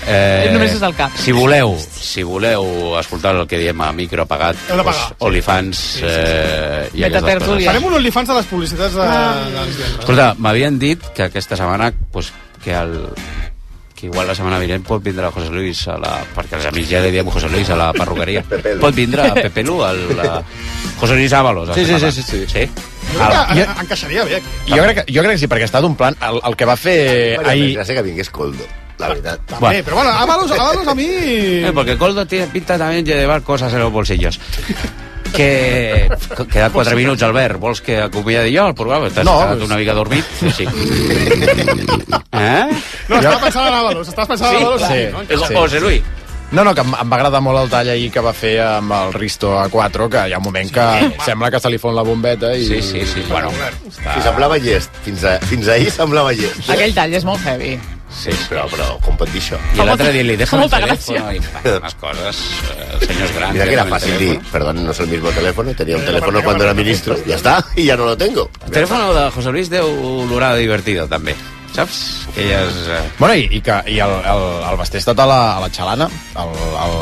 Eh, Només és el cap. Si voleu, si voleu escoltar el que diem a micro apagat, Heu de pagar. doncs, OnlyFans eh, i aquestes coses. Farem un OnlyFans de les publicitats de, de les divendres. Escolta, m'havien dit que aquesta setmana pues, que el que igual la setmana vinent pot vindre José Luis a la... perquè els amics ja li diem José Luis a la perruqueria [LAUGHS] pot vindre a Pepe Lu al, a... José Luis Ábalos Sí, sí, sí, sí, sí. sí? Jo crec que en- encaixaria bé aquí. Jo crec, que, jo crec que sí, perquè ha estat un plan... El, el que va fer ahir... més gràcia que vingués Coldo, la veritat. També, però bueno, Ábalos, Ábalos a mi... Eh, porque Coldo tiene pinta también de llevar cosas en los bolsillos. [LAUGHS] Que... Quedat 4 minuts, Albert. Vols que acomiadi jo el programa? T'has No, quedat una mica dormit? Sí, sí. [LAUGHS] Eh? No, estava pensant en Ábalos, estàs pensant en Ábalos. Sí, no? És sí. José Luis. No, no, que em, em va agradar molt el tall ahir que va fer amb el Risto A4, que hi ha un moment que sembla que se li fon la bombeta i... Sí, sí, sí. Bueno, Si semblava llest, fins, a, fins ahir semblava llest. Aquell tall és molt heavy. Sí, però, però com pot dir això? I l'altre dia li dejan el teléfono y bueno, unas cosas, eh, señores grandes. Mira que era fácil dir, perdón, no es el mismo teléfono, tenía un teléfono cuando era ministro, ya está, y ya no lo tengo. El teléfono de José Luis deu olorar divertido, també. Saps? Aquelles... Eh... Bueno, i, i, que, i el, el, el Basté ha estat a la, a la Xalana, al, al,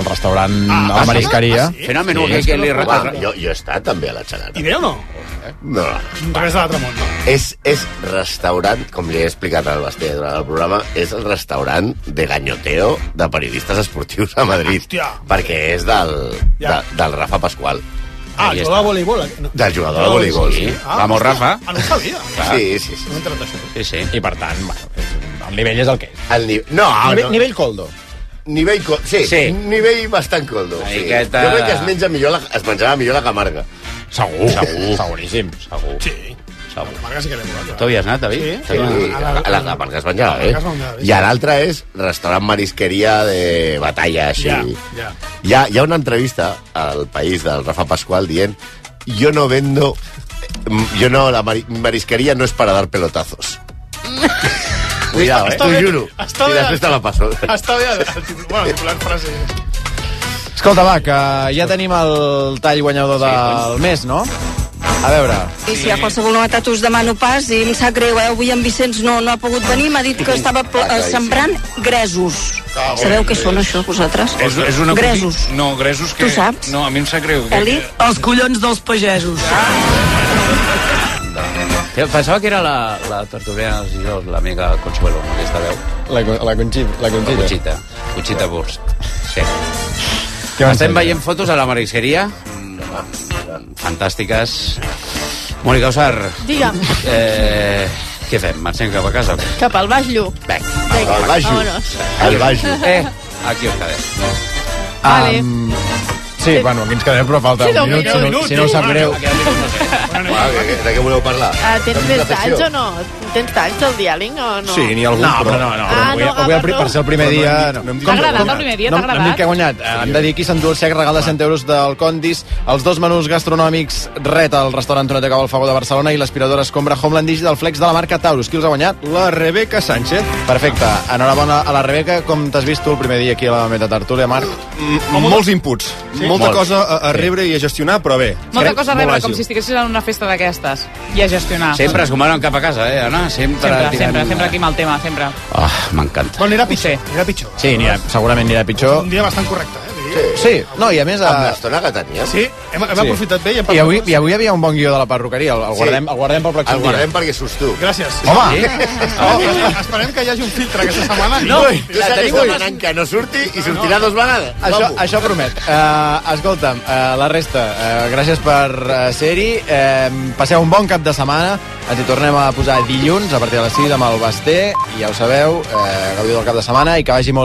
al restaurant, Ah, a la marisqueria. ah, sí? Fent el menú Sí, aquell que li... Home, jo, jo he estat també a la xalana. I bé o no? No, Res de l'altre món, no? és, és restaurant, com li he explicat al Basté durant el programa, és el restaurant de ganyoteo de periodistes esportius a Madrid. Hòstia. Perquè és del, Ja. de, del Rafa Pasqual. Ah, el jugador de voleibol. eh? No. Del jugador de voleibol, sí. Ah, Vamos. Rafa. Ah, no ho sabia. Sí, sí, sí. No he entrat això. Sí, sí. I per tant, bueno, el nivell és el que és. El ni... No, nivell, no. nivell coldo. Nivell, co... sí, Sí. sí, nivell bastant coldo. Sí. miqueta- Jo crec que es menja millor la... es menjava millor la Camarga. Segur. Segur. Seguríssim. Segur. Sí. Segur. Marga sí que l'he volat. Tu havies anat, David? Sí. Sí, a, a la, la part que es menjava, A la eh? menjava, sí. I l'altre és restaurant marisqueria de batalla, així. Ja, ja. Hi ha, hi ha una entrevista al País del Rafa Pascual dient yo no vendo... Yo no, la mari- marisquería no es para dar pelotazos. [LAUGHS] Cuidado, eh? T'ho juro. està I després te la passo. Està bé el bueno, titular frase. Escolta, va, que ja tenim el tall guanyador del mes, no? A veure... Si hi ha qualsevol novetat us demano pas i em sap greu, eh? Avui en Vicenç no, no ha pogut venir, m'ha dit que estava eh, sembrant gresos. Sabeu què són això, vosaltres? És, és una Gresos. No, gresos que... Tu saps? No, a mi em sap greu. Que, Eli? Els collons dels pagesos. Jo Pensava que era la, la Tortolina dels Girós, l'amiga Consuelo, amb aquesta veu. La, la, Conxita, la La Conxita. Conxita. Conxita Burst. Sí. Estem veient fotos a la marisqueria. Mm, Fantàstiques. Mònica Osar, Digue'm, eh, què fem? Marxem cap a casa cap al Baix Lluc. Vinga. Vinga, Al Baix Lluc. vámonos. Al Baix Lluc. Eh, aquí us quedem. Vale. Um, sí, bueno, aquí ens quedem, però falta Sí, no, un minut, si no, minut, si no us sap greu. Va, de, de què voleu parlar? Ah, tens més talls o no? Tens talls al diàling o no? Sí, n'hi ha algun, No, però... no, no. Ah, avui, no, avui, ah, el pri- per ser el primer no dia... no dit- T'ha agradat el primer dia? No, T'ha no hem dit que ha agradat? guanyat. Eh, Hem de dir qui s'endú el sec regal de 100 euros del Condis, els dos menús gastronòmics ret al restaurant Toneteca Balfagó de Barcelona i l'aspiradora escombra Homeland Digital Flex de la marca Taurus. Qui els ha guanyat? La Rebeca Sánchez. Perfecte. Enhorabona a la Rebeca. Com t'has vist tu el primer dia aquí a la Meta Tertúlia, Marc? Mm, molts inputs. Sí? Molta Molts. cosa a, a rebre i a gestionar, però bé. Molta cosa a Molt rebre, com si estiguessis en una festa d'aquestes. I a gestionar. Sempre es comanen cap a casa, eh, Anna? Sempre, Sempre, tirant- sempre, sempre aquí amb el tema, sempre. Ah, m'encanta. Bueno, anirà pitjor. Anirà pitjor. Sí, anirà, segurament anirà pitjor. Un dia bastant correcte, eh? Diria. Sí, no, i a més... Amb A... l'estona que tenia. Sí, hem, hem Sí. aprofitat bé i hem I avui. I avui hi havia un bon guió de la perruqueria, el, el, Sí. guardem, el guardem pel pròxim El guardem perquè surts tu. Gràcies. Home! Sí? Oh, esperem que hi hagi un filtre aquesta setmana. No, I- tu segueix demanant que no surti i sortirà dos vegades. Això, això promet. Uh, escolta'm, uh, la resta, uh, gràcies per uh, ser-hi. Uh, passeu un bon cap de setmana. Ens hi tornem a posar dilluns a partir de les 6 amb el Basté. I ja ho sabeu, uh, gaudiu del cap de setmana i que vagi molt